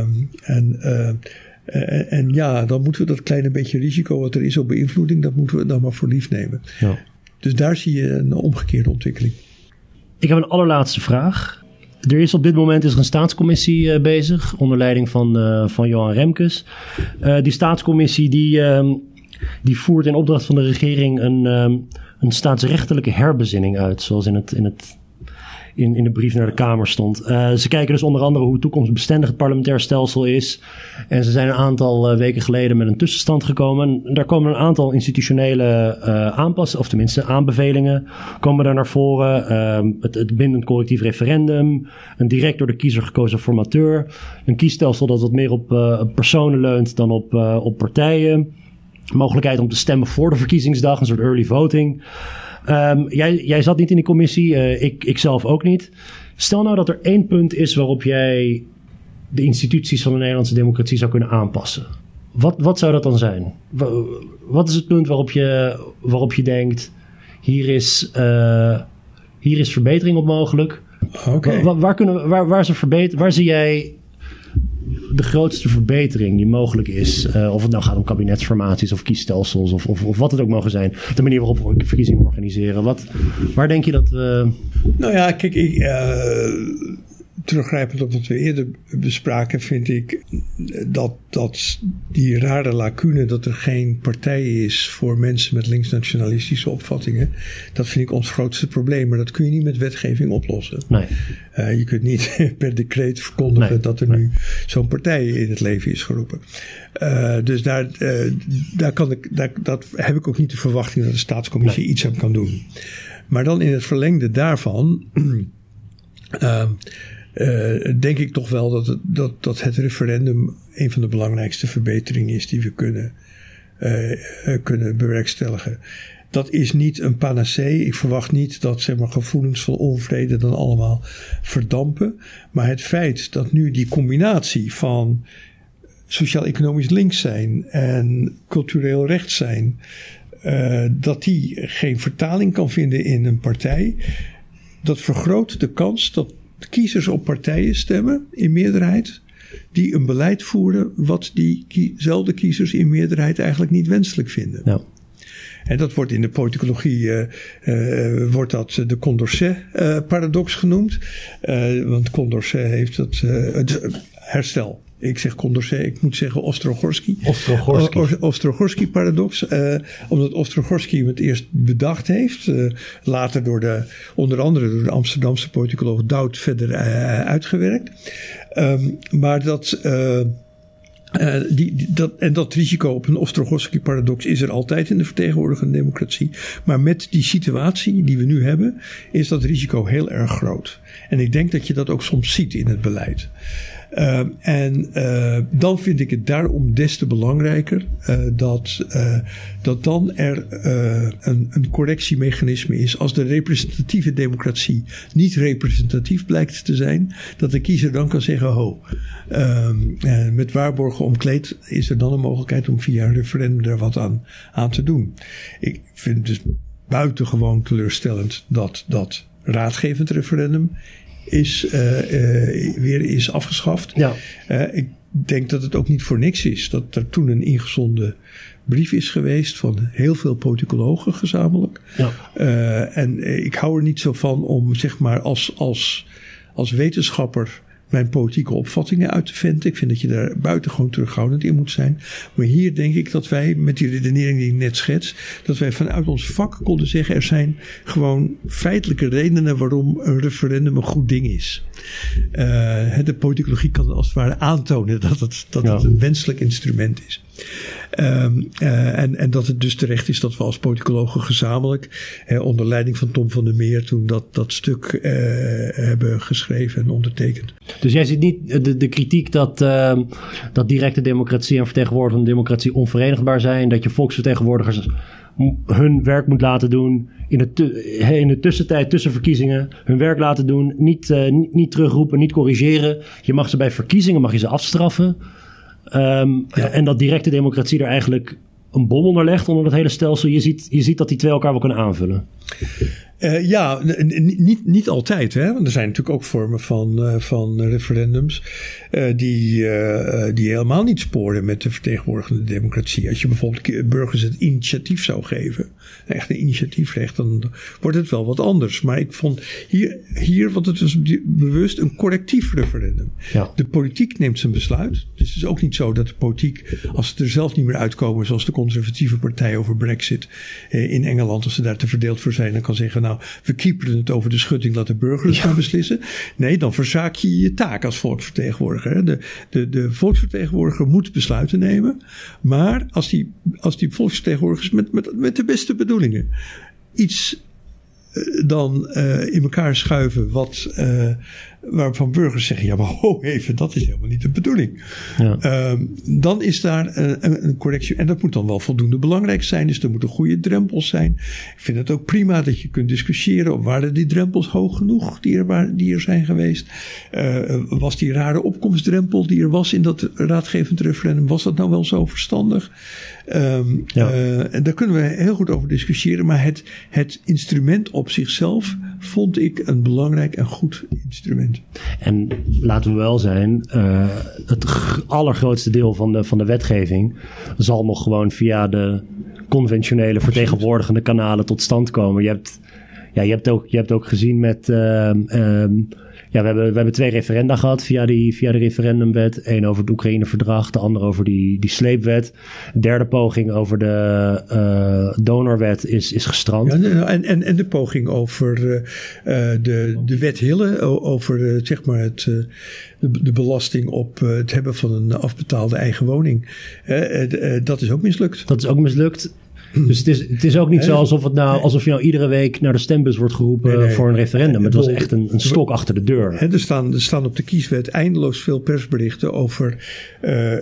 Um, en, en, en, ja, dan moeten we dat kleine beetje risico wat er is op beïnvloeding, dat moeten we dan maar voor lief nemen. Ja. Dus daar zie je een omgekeerde ontwikkeling. Ik heb een allerlaatste vraag. Er is op dit moment is er een staatscommissie uh, bezig, onder leiding van, uh, van Johan Remkes. Uh, die staatscommissie die, um, die voert in opdracht van de regering een, um, een staatsrechtelijke herbezinning uit, zoals in het, in het in, in de brief naar de Kamer stond. Uh, ze kijken dus onder andere hoe toekomstbestendig het parlementair stelsel is. En ze zijn een aantal uh, weken geleden met een tussenstand gekomen. En daar komen een aantal institutionele uh, aanpassingen, of tenminste aanbevelingen, komen daar naar voren. Ehm, het, het bindend collectief referendum, een direct door de kiezer gekozen formateur, een kiesstelsel dat wat meer op personen leunt dan op, op partijen. Mogelijkheid om te stemmen voor de verkiezingsdag, een soort early voting. Um, jij, jij zat niet in die commissie, uh, ik, ik zelf ook niet. Stel nou dat er één punt is waarop jij de instituties van de Nederlandse democratie zou kunnen aanpassen. Wat, wat zou dat dan zijn? Wat is het punt waarop je, waarop je denkt: hier is, uh, hier is verbetering op mogelijk? Okay. Waar, waar, kunnen, waar, waar, ze verbeter, waar zie jij de grootste verbetering die mogelijk is. Uh, of het nou gaat om kabinetsformaties of kiesstelsels of, of, of, wat het ook mogen zijn. De manier waarop we verkiezingen organiseren. Wat, waar denk je dat we. Nou ja, kijk, ik, uh, teruggrijpend op wat we eerder bespraken, vind ik dat, dat die rare lacune dat er geen partij is voor mensen met linksnationalistische opvattingen, dat vind ik ons grootste probleem. Maar dat kun je niet met wetgeving oplossen. Nee. Uh, je kunt niet per decreet verkondigen nee, dat er nee. nu zo'n partij in het leven is geroepen. Uh, dus daar, uh, daar, kan ik, daar dat heb ik ook niet de verwachting dat de staatscommissie nee. iets aan kan doen. Maar dan in het verlengde daarvan. Uh, denk ik toch wel dat het, dat, dat het referendum een van de belangrijkste verbeteringen is die we kunnen, uh, kunnen bewerkstelligen. Dat is niet een panacee. Ik verwacht niet dat zeg maar, gevoelens van onvrede dan allemaal verdampen. Maar het feit dat nu die combinatie van sociaal-economisch links zijn en cultureel rechts zijn, dat die geen vertaling kan vinden in een partij, dat vergroot de kans dat kiezers op partijen stemmen in meerderheid die een beleid voeren wat diezelfde kiezers in meerderheid eigenlijk niet wenselijk vinden. Ja. En dat wordt in de politicologie uh, uh, wordt dat de Condorcet-paradox uh, genoemd. want Condorcet heeft het, het herstel ik zeg Condorcet, ik moet zeggen Ostrogorski. Ostrogorski. Ostrogorski paradox. Uh, omdat Ostrogorski hem het eerst bedacht heeft. Uh, later door de, onder andere door de Amsterdamse politicoloog Doud verder uh, uitgewerkt. Um, maar dat... Uh, die, die, dat, en dat risico op een Ostrogorski-paradox is er altijd in de vertegenwoordigende democratie. Maar met die situatie die we nu hebben, is dat risico heel erg groot. En ik denk dat je dat ook soms ziet in het beleid. Uh, en uh, dan vind ik het daarom des te belangrijker uh, dat, dat dan er een, een correctiemechanisme is. Als de representatieve democratie niet representatief blijkt te zijn, dat de kiezer dan kan zeggen: Ho, met waarborgen omkleed is er dan een mogelijkheid om via een referendum er wat aan, aan te doen. Ik vind het dus buitengewoon teleurstellend dat dat raadgevend referendum is, uh, uh, weer is afgeschaft. Ja. Uh, ik denk dat het ook niet voor niks is dat er toen een ingezonden brief is geweest van heel veel politicologen gezamenlijk. Ja. en ik hou er niet zo van om zeg maar als, als, als wetenschapper mijn politieke opvattingen uit te venten. Ik vind dat je daar buitengewoon terughoudend in moet zijn. Maar hier denk ik dat wij, met die redenering die ik net schets, dat wij vanuit ons vak konden zeggen: er zijn gewoon feitelijke redenen waarom een referendum een goed ding is. Uh, de politicologie kan als het ware aantonen dat het, dat het een wenselijk instrument is. Um, uh, en, en dat het dus terecht is dat we als politicologen gezamenlijk, eh, onder leiding van Tom van der Meer, toen dat, dat stuk uh, hebben geschreven en ondertekend. Dus jij ziet niet de, de kritiek dat, uh, dat directe democratie en vertegenwoordigende democratie onverenigbaar zijn, dat je volksvertegenwoordigers hun werk moet laten doen in de, in de tussentijd tussen verkiezingen hun werk laten doen, niet, niet, niet terugroepen, niet corrigeren. Je mag ze bij verkiezingen mag je ze afstraffen. Um, ja. En dat directe democratie er eigenlijk een bom onder legt onder dat hele stelsel. Je ziet, je ziet dat die twee elkaar wel kunnen aanvullen. Uh, ja, niet, niet altijd. Hè? Want er zijn natuurlijk ook vormen van, uh, van referendums uh, die, die helemaal niet sporen met de vertegenwoordigende democratie. Als je bijvoorbeeld burgers het initiatief zou geven, echt een initiatiefrecht, dan wordt het wel wat anders. Maar ik vond hier, hier want het was bewust een correctief referendum. Ja. De politiek neemt zijn besluit. Dus het is ook niet zo dat de politiek, als ze er zelf niet meer uitkomen, zoals de conservatieve partij over Brexit in Engeland, als ze daar te verdeeld voor zijn, dan kan zeggen, nou nou, we kieperen het over de schutting, laat de burgers ja. maar beslissen. Nee, dan verzaak je je taak als volksvertegenwoordiger. De, de, de volksvertegenwoordiger moet besluiten nemen. Maar als die, als die volksvertegenwoordigers met, met, met de beste bedoelingen iets eh, dan uh, in elkaar schuiven wat, uh, waarvan burgers zeggen: ja, maar ho, even, dat is helemaal niet de bedoeling. Ja. Uh, dan is daar een, een, correctie. En dat moet dan wel voldoende belangrijk zijn. Dus er moeten goede drempels zijn. Ik vind het ook prima dat je kunt discussiëren. Waren die drempels hoog genoeg die er, die er zijn geweest? was die rare opkomstdrempel die er was in dat raadgevend referendum, was dat nou wel zo verstandig? Um, ja. uh, en daar kunnen we heel goed over discussiëren. Maar het, het instrument op zichzelf vond ik een belangrijk en goed instrument. En laten we wel zijn, uh, het allergrootste deel van de, van de wetgeving zal nog gewoon via de conventionele vertegenwoordigende kanalen tot stand komen. Je hebt, ja, je hebt, ook, je hebt ook gezien met. Uh, ja, we hebben, we hebben twee referenda gehad via, die, via de referendumwet. Eén over het Oekraïne-verdrag, de andere over die, die sleepwet. De derde poging over de uh, donorwet is, is gestrand. Ja, en, en, en de poging over uh, de, de wet Hille, over zeg maar het, de, de, belasting op het hebben van een afbetaalde eigen woning. dat is ook mislukt. Dat is ook mislukt. Dus het is, het is ook niet zo alsof, het nou, alsof je nou iedere week naar de stembus wordt geroepen voor een referendum. Het was echt een, een stok achter de deur. er, staan, er staan op de kieswet eindeloos veel persberichten over uh, uh,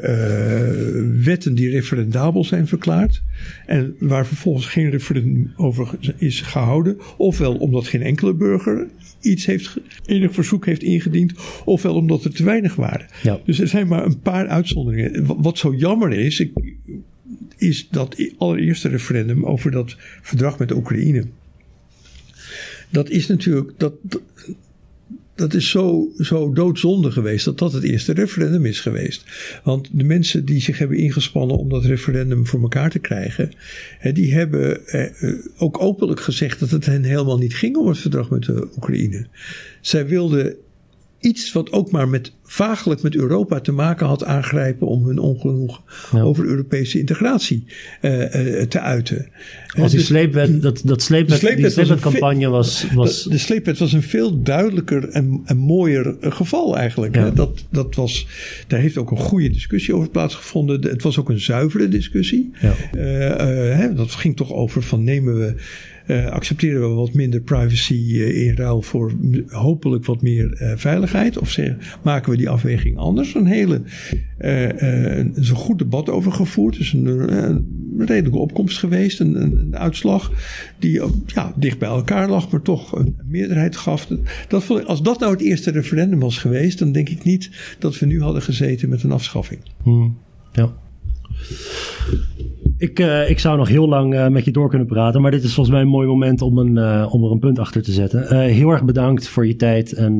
wetten die referendabel zijn verklaard. En waar vervolgens geen referendum over is gehouden. Ofwel omdat geen enkele burger iets heeft, enig verzoek heeft ingediend. Ofwel omdat er te weinig waren. Ja. Dus er zijn maar een paar uitzonderingen. Wat zo jammer is, ik, is dat allereerste referendum over dat verdrag met de Oekraïne. Dat is natuurlijk, dat, dat is zo, zo doodzonde geweest dat dat het eerste referendum is geweest. Want de mensen die zich hebben ingespannen om dat referendum voor elkaar te krijgen, die hebben eh, ook openlijk gezegd dat het hen helemaal niet ging om het verdrag met de Oekraïne. Zij wilden iets wat ook maar met vaaglijk met Europa te maken had aangrijpen om hun ongenoegen over Europese integratie uh, uh, te uiten. Als die dus sleepwet, dat, dat sleepwet, sleepwet die sleepwetcampagne was, was... De sleepwet was een veel duidelijker en, en mooier geval eigenlijk. Ja. Dat, dat was, daar heeft ook een goede discussie over plaatsgevonden. Het was ook een zuivere discussie. Ja. Uh, hè, dat ging toch over van nemen we uh, accepteren we wat minder privacy uh, in ruil voor hopelijk wat meer uh, veiligheid? Of maken we die afweging anders? Een hele, er is een goed debat over gevoerd. Er is een, een redelijke opkomst geweest. Een, een, een, uitslag die ja, dicht bij elkaar lag, maar toch een, meerderheid gaf. Dat, als dat nou het eerste referendum was geweest, dan denk ik niet dat we nu hadden gezeten met een afschaffing. Hmm, ja. Ik, uh, ik zou nog heel lang uh, met je door kunnen praten, maar dit is volgens mij een mooi moment om, een, uh, om er een punt achter te zetten. heel erg bedankt voor je tijd en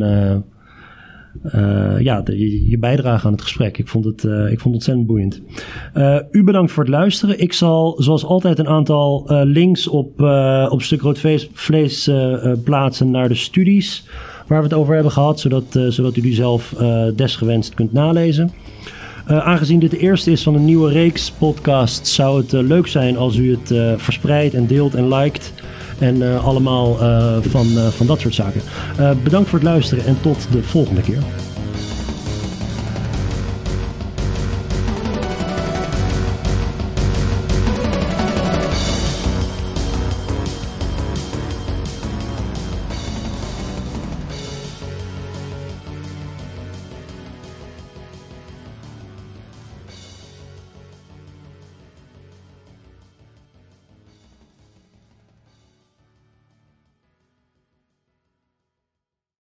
ja, de, je bijdrage aan het gesprek. Ik vond het, ik vond het ontzettend boeiend. u bedankt voor het luisteren. Ik zal zoals altijd een aantal links op, op Stuk Rood Vlees plaatsen naar de studies waar we het over hebben gehad, zodat, zodat u die zelf desgewenst kunt nalezen. Uh, aangezien dit de eerste is van een nieuwe reeks podcast, zou het uh, leuk zijn als u het uh, verspreidt en deelt en liked. En allemaal van, van dat soort zaken. bedankt voor het luisteren en tot de volgende keer.